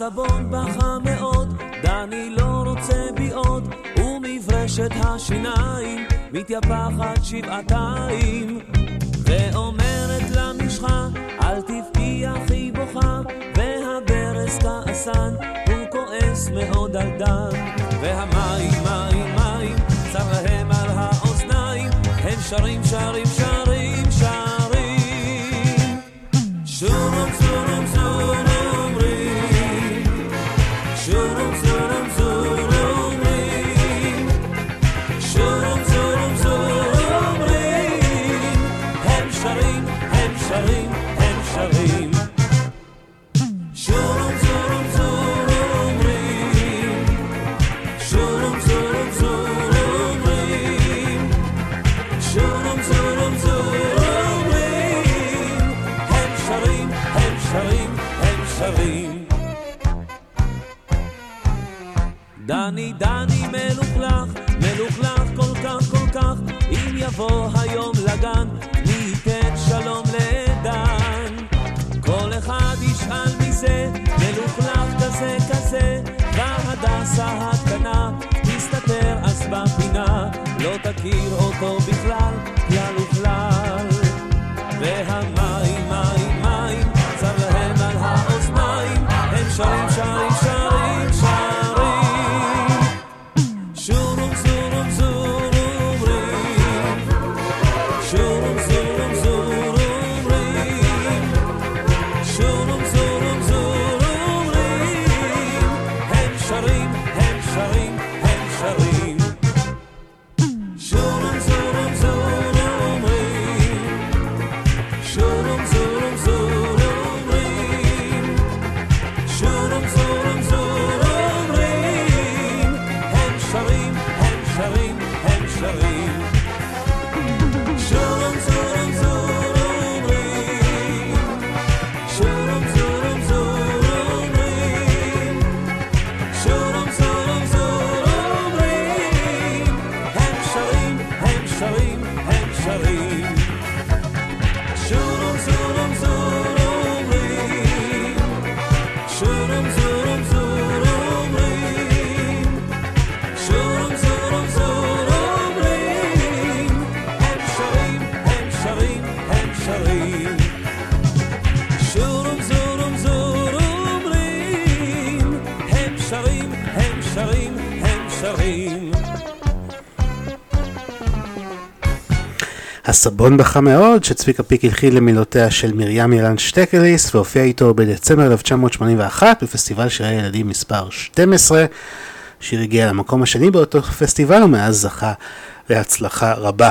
הסבון בכה מאוד, דני לא רוצה בי עוד, ומברשת השיניים מתייפחת שבעתיים. ואומרת למשחה, אל תבכי אחי בוכה, והברז כעסן, הוא כועס מאוד על דן. והמים, מים, מים, צר להם על האוזניים, הם שרים, שרים, שרים, דני, דני מלוכלך, מלוכלך כל כך, כל כך, אם יבוא היום לגן, מי ייתן שלום לדן. כל אחד ישאל מי זה, מלוכלך כזה כזה, והדסה הקטנה תסתתר אז בפינה, לא תכיר אותו בכלל, הסבון בכה מאוד, שצביקה פיק הלחין למילותיה של מרים ילן שטקליס, והופיע איתו בדצמבר 1981 בפסטיבל שירי ילדים מספר 12. שיר הגיע למקום השני באותו פסטיבל, ומאז זכה להצלחה רבה.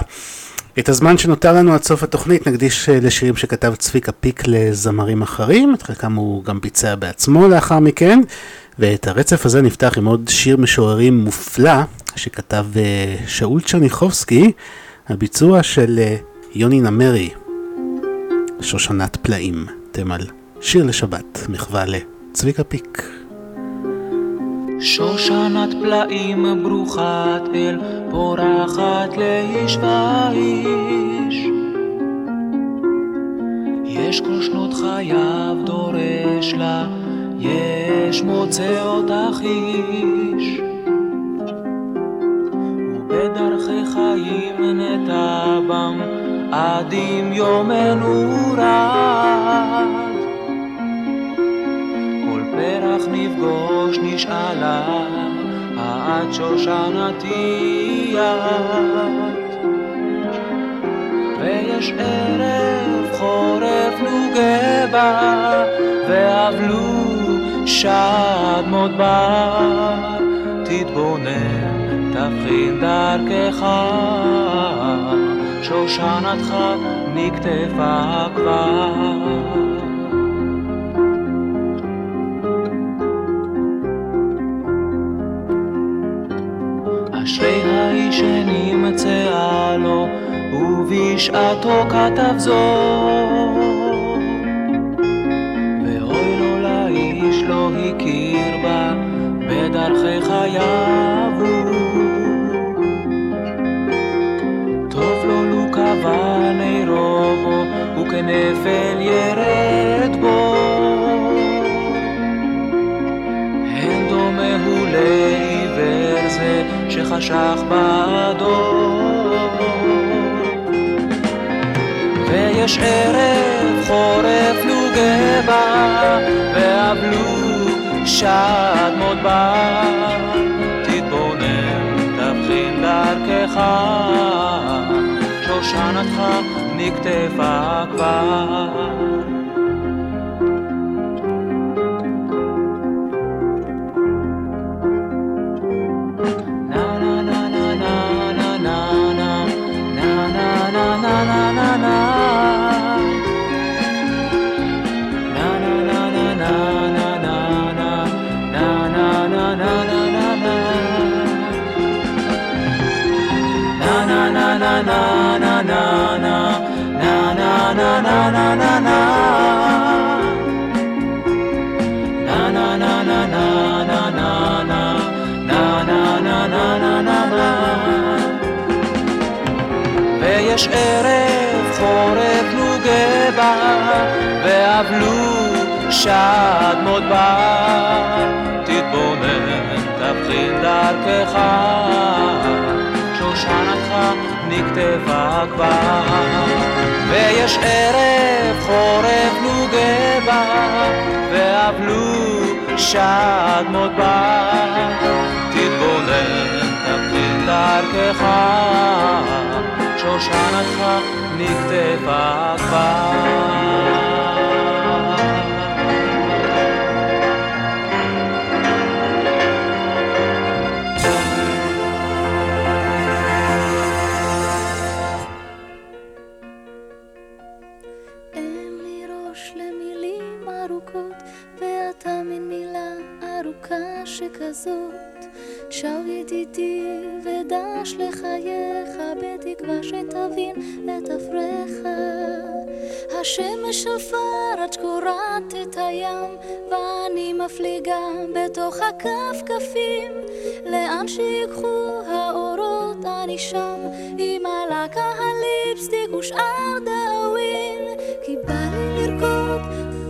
את הזמן שנותר לנו עד סוף התוכנית נקדיש אה, לשירים שכתב צביקה פיק לזמרים אחרים, את חלקם הוא גם ביצע בעצמו לאחר מכן, ואת הרצף הזה נפתח עם עוד שיר משוררים מופלא שכתב אה, שאול צ'רניחובסקי, הביצוע של אה, יוני נמרי, שושנת פלאים, תמל, שיר לשבת, מחווה לצביקה פיק. שושנת פלאים ברוכת אל, פורחת לאיש ואיש. יש כל שנות חייו דורש לה, יש מוצא אותך איש. ובדרכי חיים נטע בם, עד אם יומנו רד. כל פרח נפגוש נשאלה, עד שושנתי את. ויש ערב חורף נוגה בה, ואבלו שדמות בר. תתבונן, תבחין דרכך, שושנתך נקטפה כבר. אשרי האיש שנמצאה לו, ובשעתו כתב זאת. ואוי לו לאיש לא הכיר בה, בדרכי חייו ונפל ירד בו. אין דומה הוא לעיוור זה שחשך בעדו. ויש ערב חורף פלוגה בה, ואבלו שעד מות מודבר, תתבונן, תבחין דרכך, שושנתך נקטפה כבר. ויש ערב חורף נוגבה, ואבלו שדמות בר. תתבונן, תבחין דרכך, שושנתך נקטפה כבר. ויש ערב חורף נוגבה, ואבלו שדמות בר. תתבונן, תבחין דרכך, שושנתך נקטפה כבר. שכזאת. שר ידידי ודש לחייך, בתקווה שתבין את אפרך. השמש עפר עד שקורעת את הים, ואני מפליגה בתוך הכפכפים. לאן שיקחו האורות אני שם, עם הלקה הליפסטיק ושאר דאווין. כי בא לי לרקוד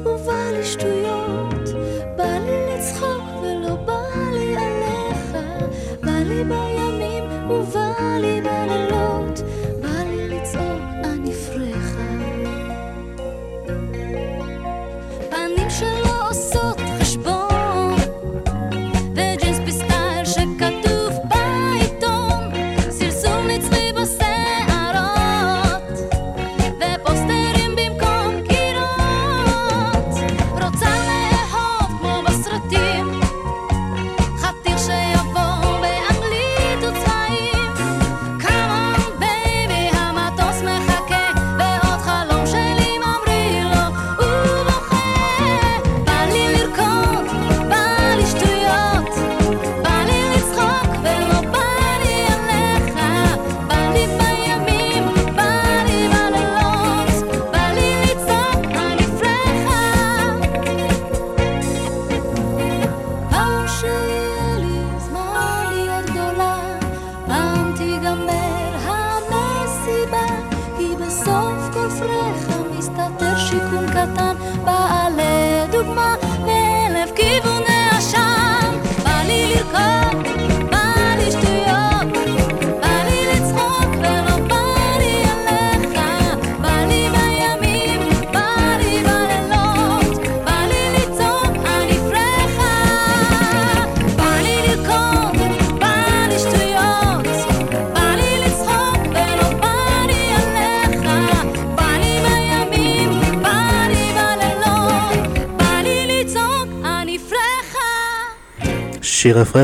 ובא לי שטויות,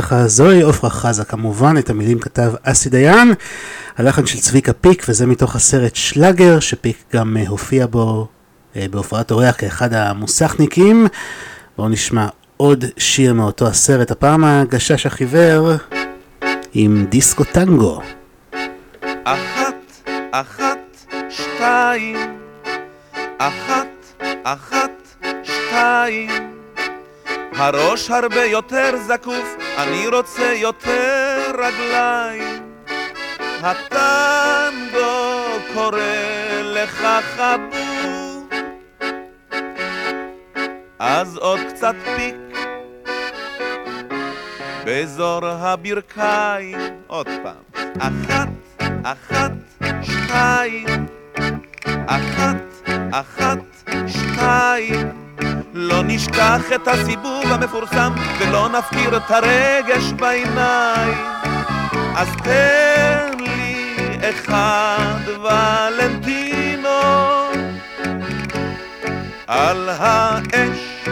אפרחה זוהי עפרה חזה כמובן, את המילים כתב אסי דיין, הלחן של צביקה פיק וזה מתוך הסרט שלאגר שפיק גם אה, הופיע בו אה, בהופעת אורח כאחד המוסכניקים. בואו נשמע עוד שיר מאותו הסרט, הפעם הגשש החיוור עם דיסקו טנגו. אחת, אחת, שתיים, אחת, אחת, שתיים. הראש הרבה יותר זקוף, אני רוצה יותר רגליים. הטנגו קורא לך חבוב, אז עוד קצת פיק. באזור הברכיים, עוד פעם. אחת, אחת, שתיים, אחת, אחת, שתיים. לא נשכח את הסיבוב המפורסם, ולא נפקיר את הרגש בעיניים. אז תן לי אחד ולנטינו על האש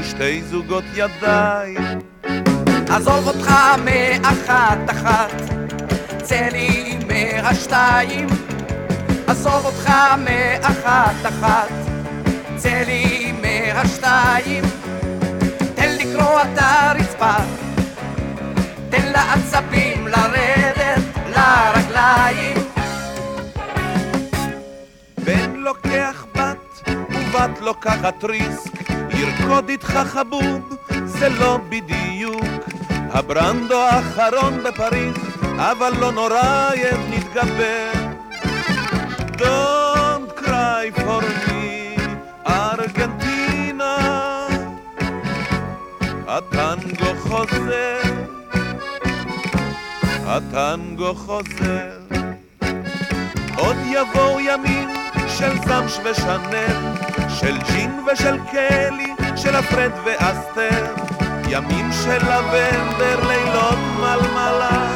ושתי זוגות ידיים. עזוב אותך מאחת אחת, צא לי מהשתיים. עזוב אותך מאחת אחת, צא לי מהשתיים. תן לקרוע את הרצפה, תן לעצבים לרדת לרגליים. בן לוקח בת ובת לוקחת ריסק, לרקוד איתך חבוב זה לא בדיוק הברנדו האחרון בפריז, אבל לא נורא, יב נתגבר. Don't cry for me, ארגנטינה, הטנגו חוזר, הטנגו חוזר. עוד יבואו ימים של זמש ושנל, של ג'ין ושל קלי, של הפרד ואסתר, ימים של לבנדר, לילות מלמלה,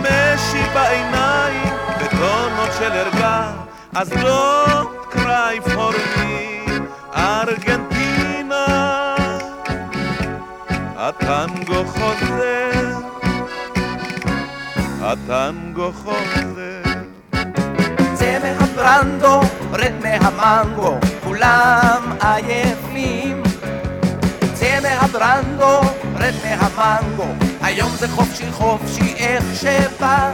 משי בעיניים וטונות של ערגה, אז cry for me, ארגנטינה, הטנגו חוזר, הטנגו חוזר. צא מהברנדו, רד מהמנגו, כולם עייפים. צא מהברנדו, רד מהמנגו, היום זה חופשי חופשי איך שבא.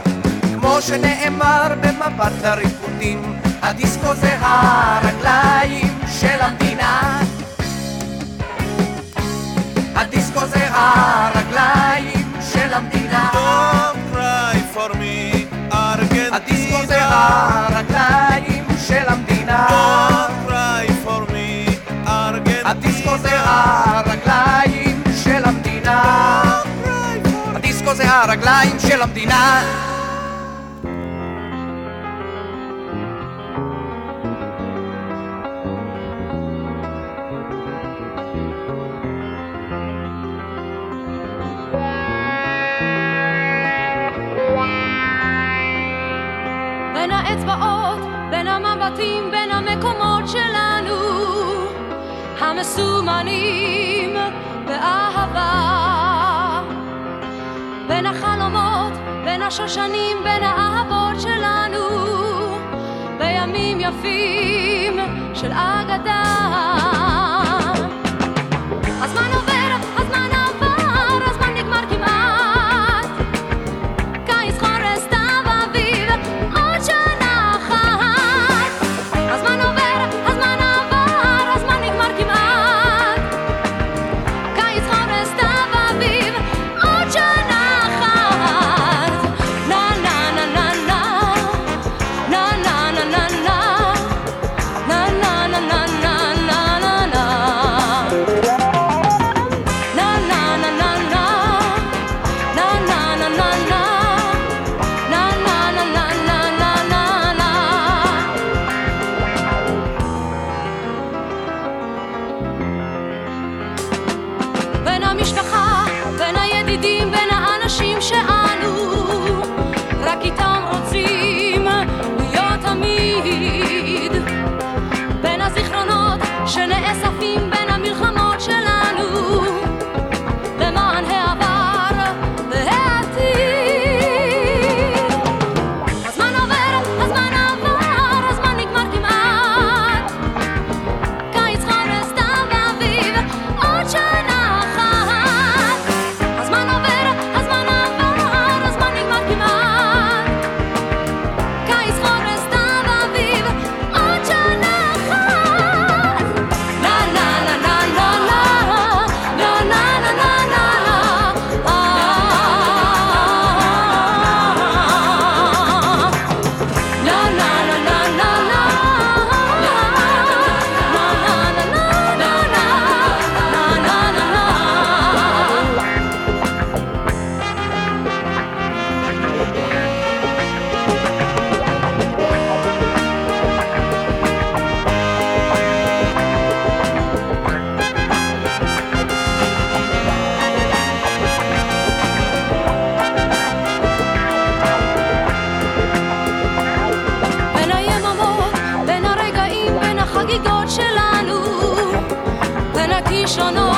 כמו שנאמר במפת הריקודים, הדיסקו זה הרגליים של המדינה. הדיסקו זה הרגליים של המדינה. Don't cry for me, ארגנטינה. הדיסקו זה הרגליים של המדינה. Don't cry for me, ארגנטינה. הדיסקו זה הרגליים של המדינה. הדיסקו זה הרגליים של המדינה. המסומנים באהבה. בין החלומות, בין השושנים, בין האהבות שלנו, בימים יפים של אגדה. is a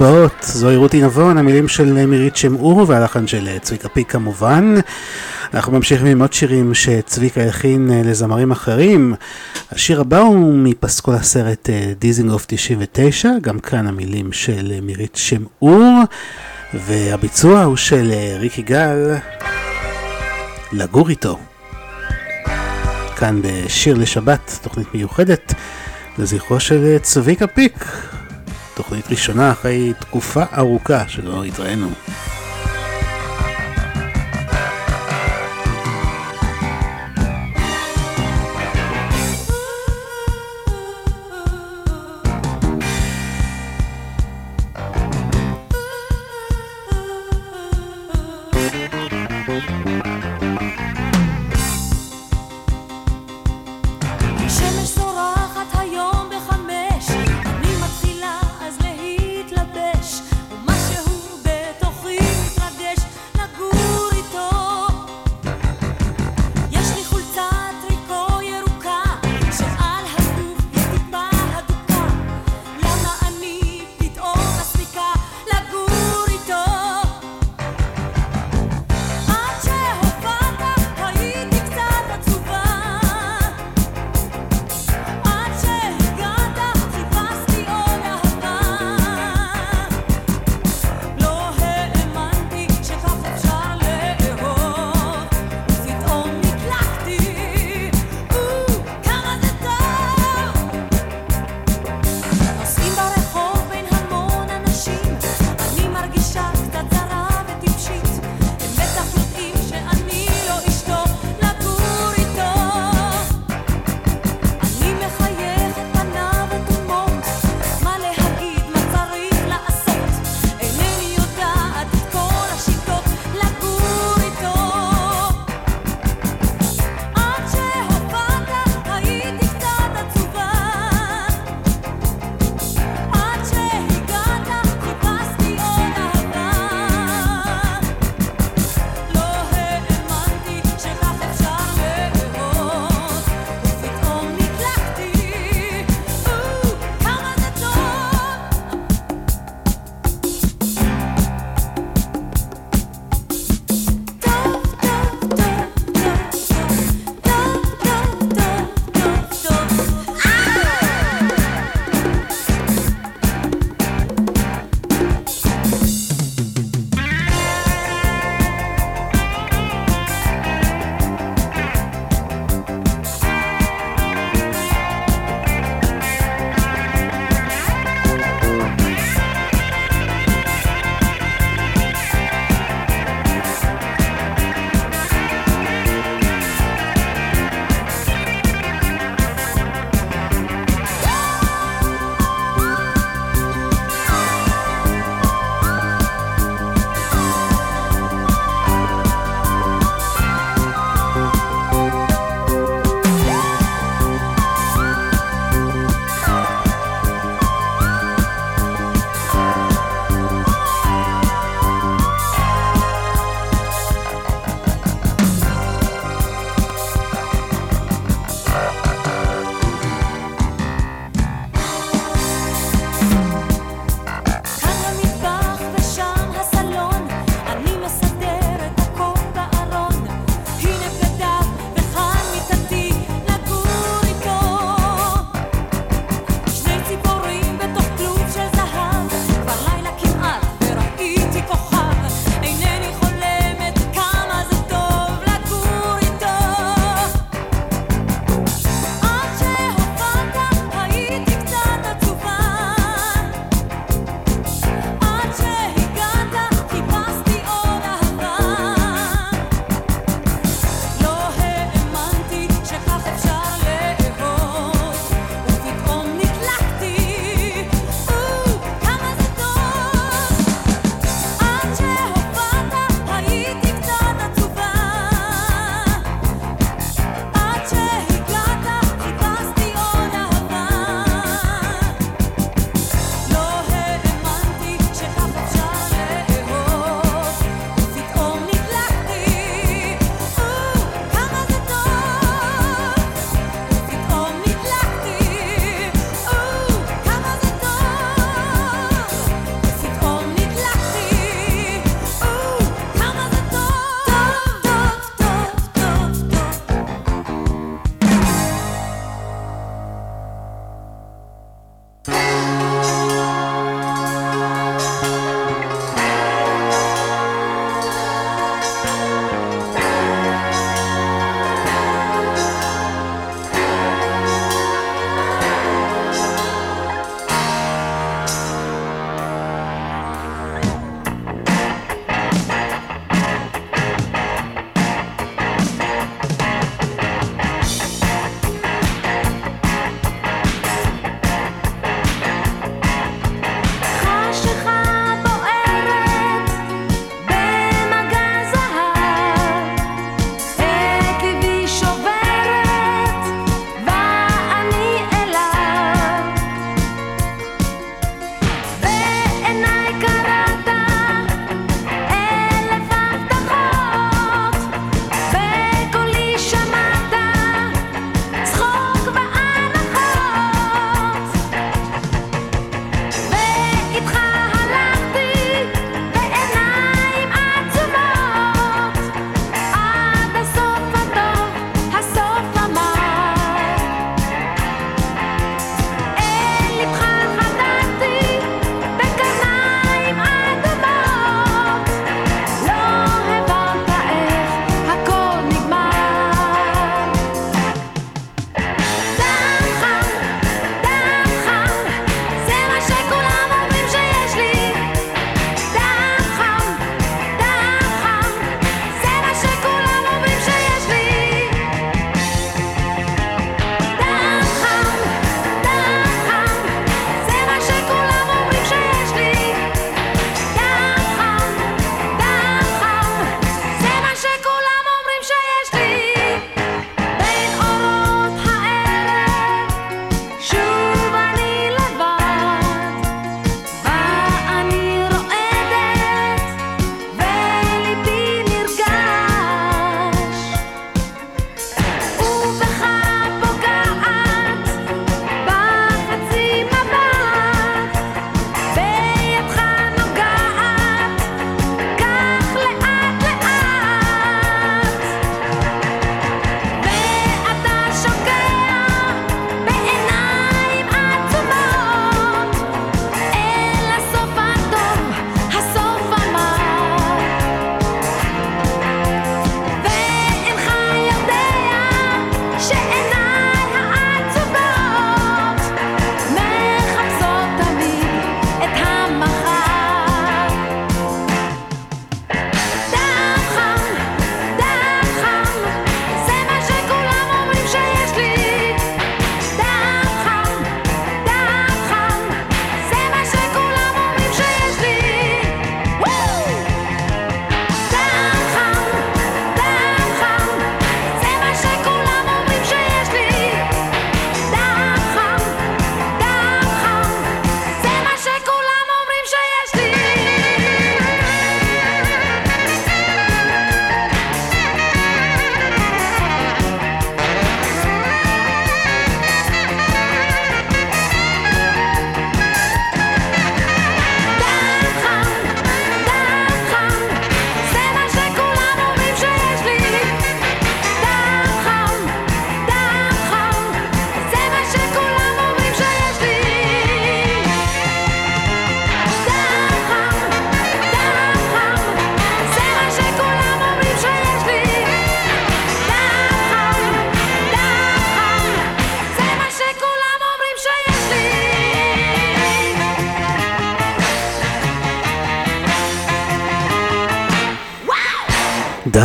האצבעות, זוהי רותי נבון, המילים של מירית שמעור והלחן של צביקה פיק כמובן. אנחנו ממשיכים עם עוד שירים שצביקה הכין אה, לזמרים אחרים. השיר הבא הוא מפסקול הסרט אה, דיזינגוף 99, גם כאן המילים של אה, מירית שמעור, והביצוע הוא של ריקי גל, לגור איתו. כאן בשיר לשבת, תוכנית מיוחדת לזכרו של צביקה פיק. תוכנית ראשונה אחרי תקופה ארוכה שלא התראינו.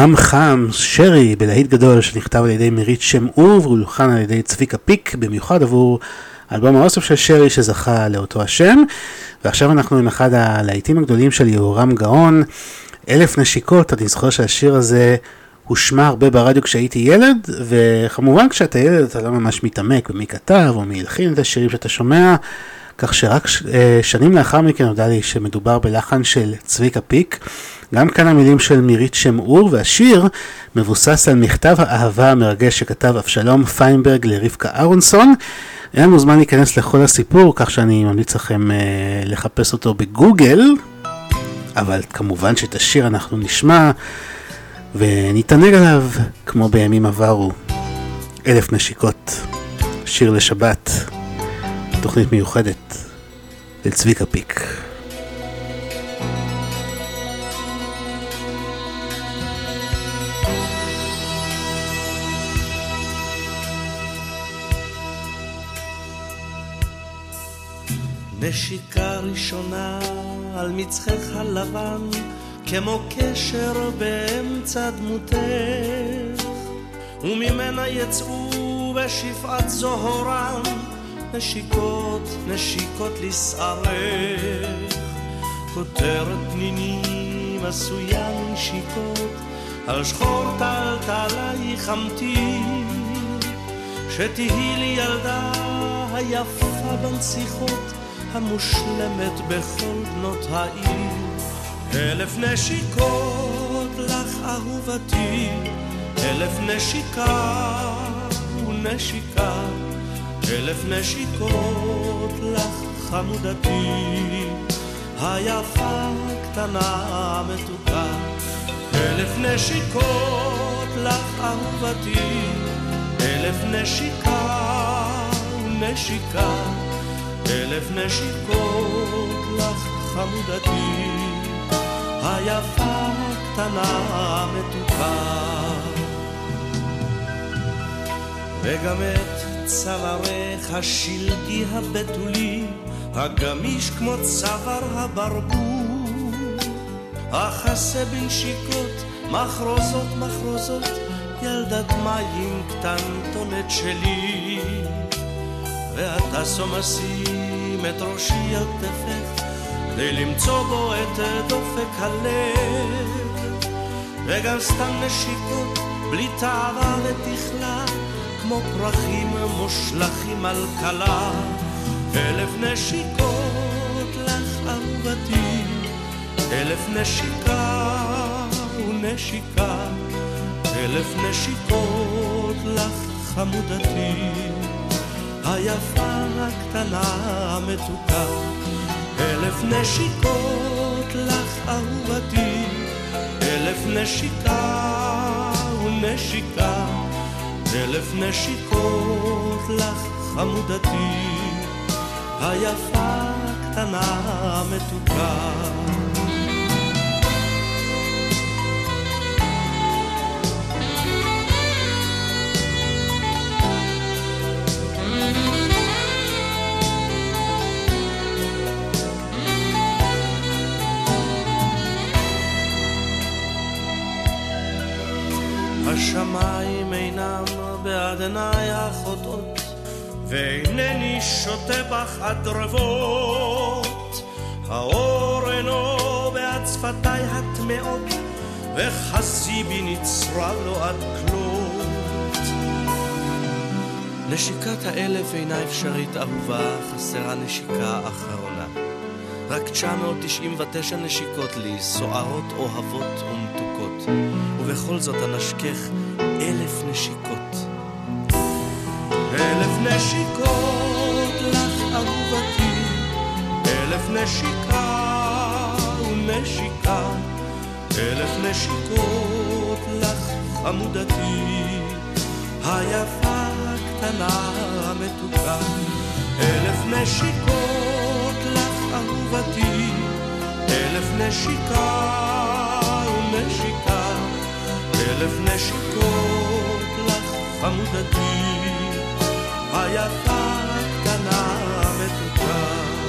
דם חם, שרי, בלהיט גדול שנכתב על ידי מירית שם אור והולחן על ידי צביקה פיק, במיוחד עבור אלבום האוסף של שרי שזכה לאותו השם. ועכשיו אנחנו עם אחד הלהיטים הגדולים של יהורם גאון, אלף נשיקות, אני זוכר שהשיר הזה הושמע הרבה ברדיו כשהייתי ילד, וכמובן כשאתה ילד אתה לא ממש מתעמק במי כתב או מי הלחין את השירים שאתה שומע. כך שרק אה, שנים לאחר מכן נודע לי שמדובר בלחן של צביקה פיק. גם כאן המילים של מירית שם אור, והשיר מבוסס על מכתב האהבה המרגש שכתב אבשלום פיינברג לרבקה אהרונסון. אין לנו זמן להיכנס לכל הסיפור, כך שאני ממליץ לכם אה, לחפש אותו בגוגל, אבל כמובן שאת השיר אנחנו נשמע ונתענג עליו כמו בימים עברו. אלף נשיקות, שיר לשבת, תוכנית מיוחדת לצביקה פיק. נשיקה ראשונה על מצחך הלבן, כמו קשר באמצע דמותך, וממנה יצאו בשפעת זוהרם, נשיקות, נשיקות לשערך. כותרת פנינים עשויה נשיקות, על שחור טלטלייך אמתין, שתהי לי ילדה היפה בנסיכות, המושלמת בכל בנות העיר. אלף נשיקות לך אהובתי, אלף נשיקה ונשיקה, אלף נשיקות לך חמודתי, היפה קטנה מתוקה. אלף נשיקות לך אהובתי, אלף נשיקה ונשיקה, אלף נשיקות לך חמודתי, היפה קטנה מתוקה. וגם את צווארך השלגי הבתולי, הגמיש כמו צוואר הברבור, אכסה בנשיקות, מחרוזות מחרוזות, ילדת מים קטנטונת שלי. ואתה סומסים את ראשי על כתפך, כדי למצוא בו את דופק הלב. וגם סתם נשיקות, בלי תאווה ותכלה, כמו פרחים מושלכים על כלה. אלף נשיקות לך אהובתי, אלף נשיקה ונשיקה, אלף נשיקות לך חמודתי, היפה הקטנה המתוקה. אלף נשיקות לך אהובתי, אלף נשיקה ונשיקה, אלף נשיקות לך חמודתי, היפה הקטנה המתוקה. השמיים אינם בעד עיניי החוטאות, ואינני שותה בך הדרבות. האור אינו בעד שפתיי הטמעות, וחסי בי נצרב לו עד כלות. נשיקת האלף אינה אפשרית אהובה, חסרה נשיקה אחרונה. רק 999 נשיקות לי, סוערות, אוהבות ומתוקות, ובכל זאת אנשכך אלף נשיקות. אלף נשיקות לך אהובתי, אלף נשיקה ונשיקה, אלף נשיקות לך חמודתי, היפה הקטנה המתוקה, אלף נשיקות לך אהובתי, אלף נשיקה ונשיקה, אלף נשיקות לך חמודתי, היפה הקטנה המתוקה.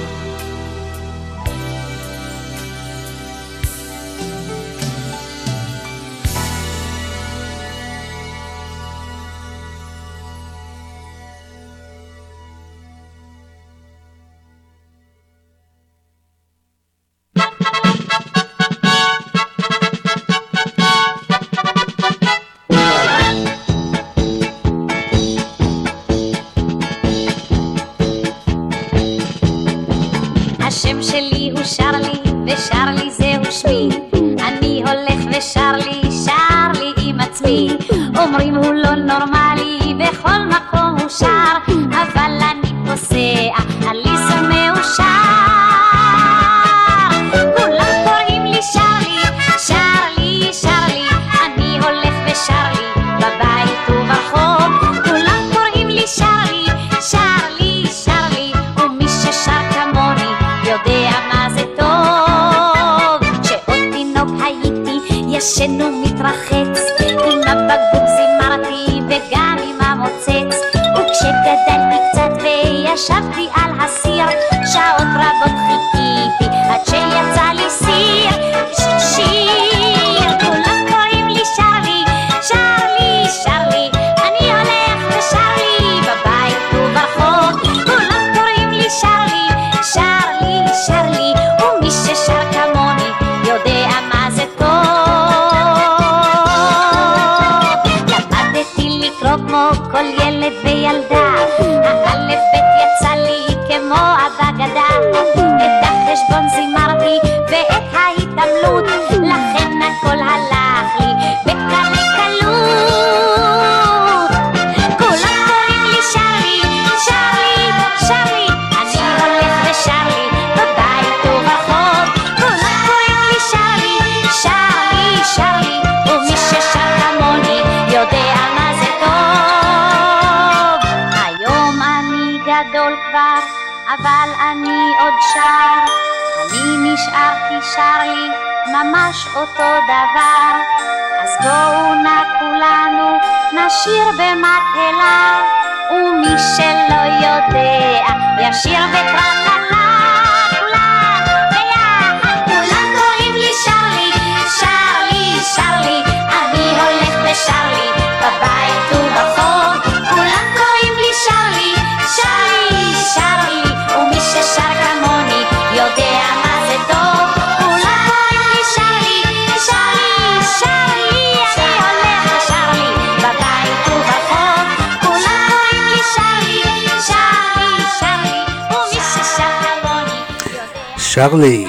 שרלי,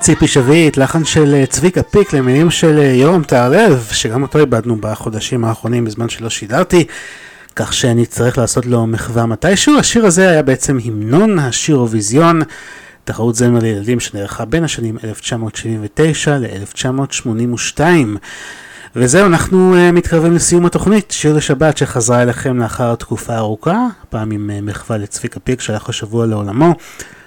ציפי שביט, לחן של אה, צביקה פיק למילים של אה, יורם טהרלב, שגם אותו איבדנו בחודשים האחרונים בזמן שלא שידרתי, כך אצטרך לעשות לו מחווה מתישהו. השיר הזה היה בעצם המנון השירוויזיון, תחרות זמר לילדים שנערכה בין השנים 1979 ל-1982. וזהו, אנחנו uh, מתקרבים לסיום התוכנית, שיר לשבת שחזרה אליכם לאחר תקופה ארוכה, הפעם עם מחווה לצביקה פיק שהלך השבוע לעולמו.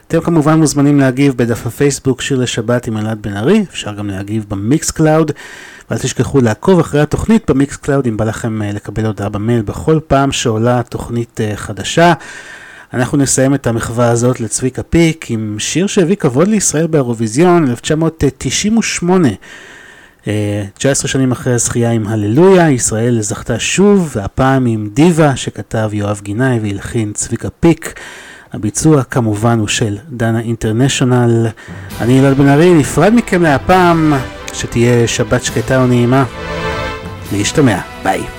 אתם כמובן מוזמנים להגיב בדף הפייסבוק שיר לשבת עם אלעד בן ארי, אפשר גם להגיב ב Mixcloud, ואל תשכחו לעקוב אחרי התוכנית ב Mixcloud אם בא לכם אה, לקבל הודעה במייל בכל פעם שעולה תוכנית אה, חדשה. אנחנו נסיים את המחווה הזאת לצביקה פיק עם שיר שהביא כבוד לישראל באירוויזיון 1998. אה, 19 שנים אחרי הזכייה עם הללויה, ישראל זכתה שוב, והפעם עם דיווה שכתב יואב גינאי והלחין צביקה פיק. הביצוע כמובן הוא של דנה אינטרנשיונל. אני אלעד בן ארי, נפרד מכם להפעם, שתהיה שבת שקטה ונעימה. להשתמע, ביי.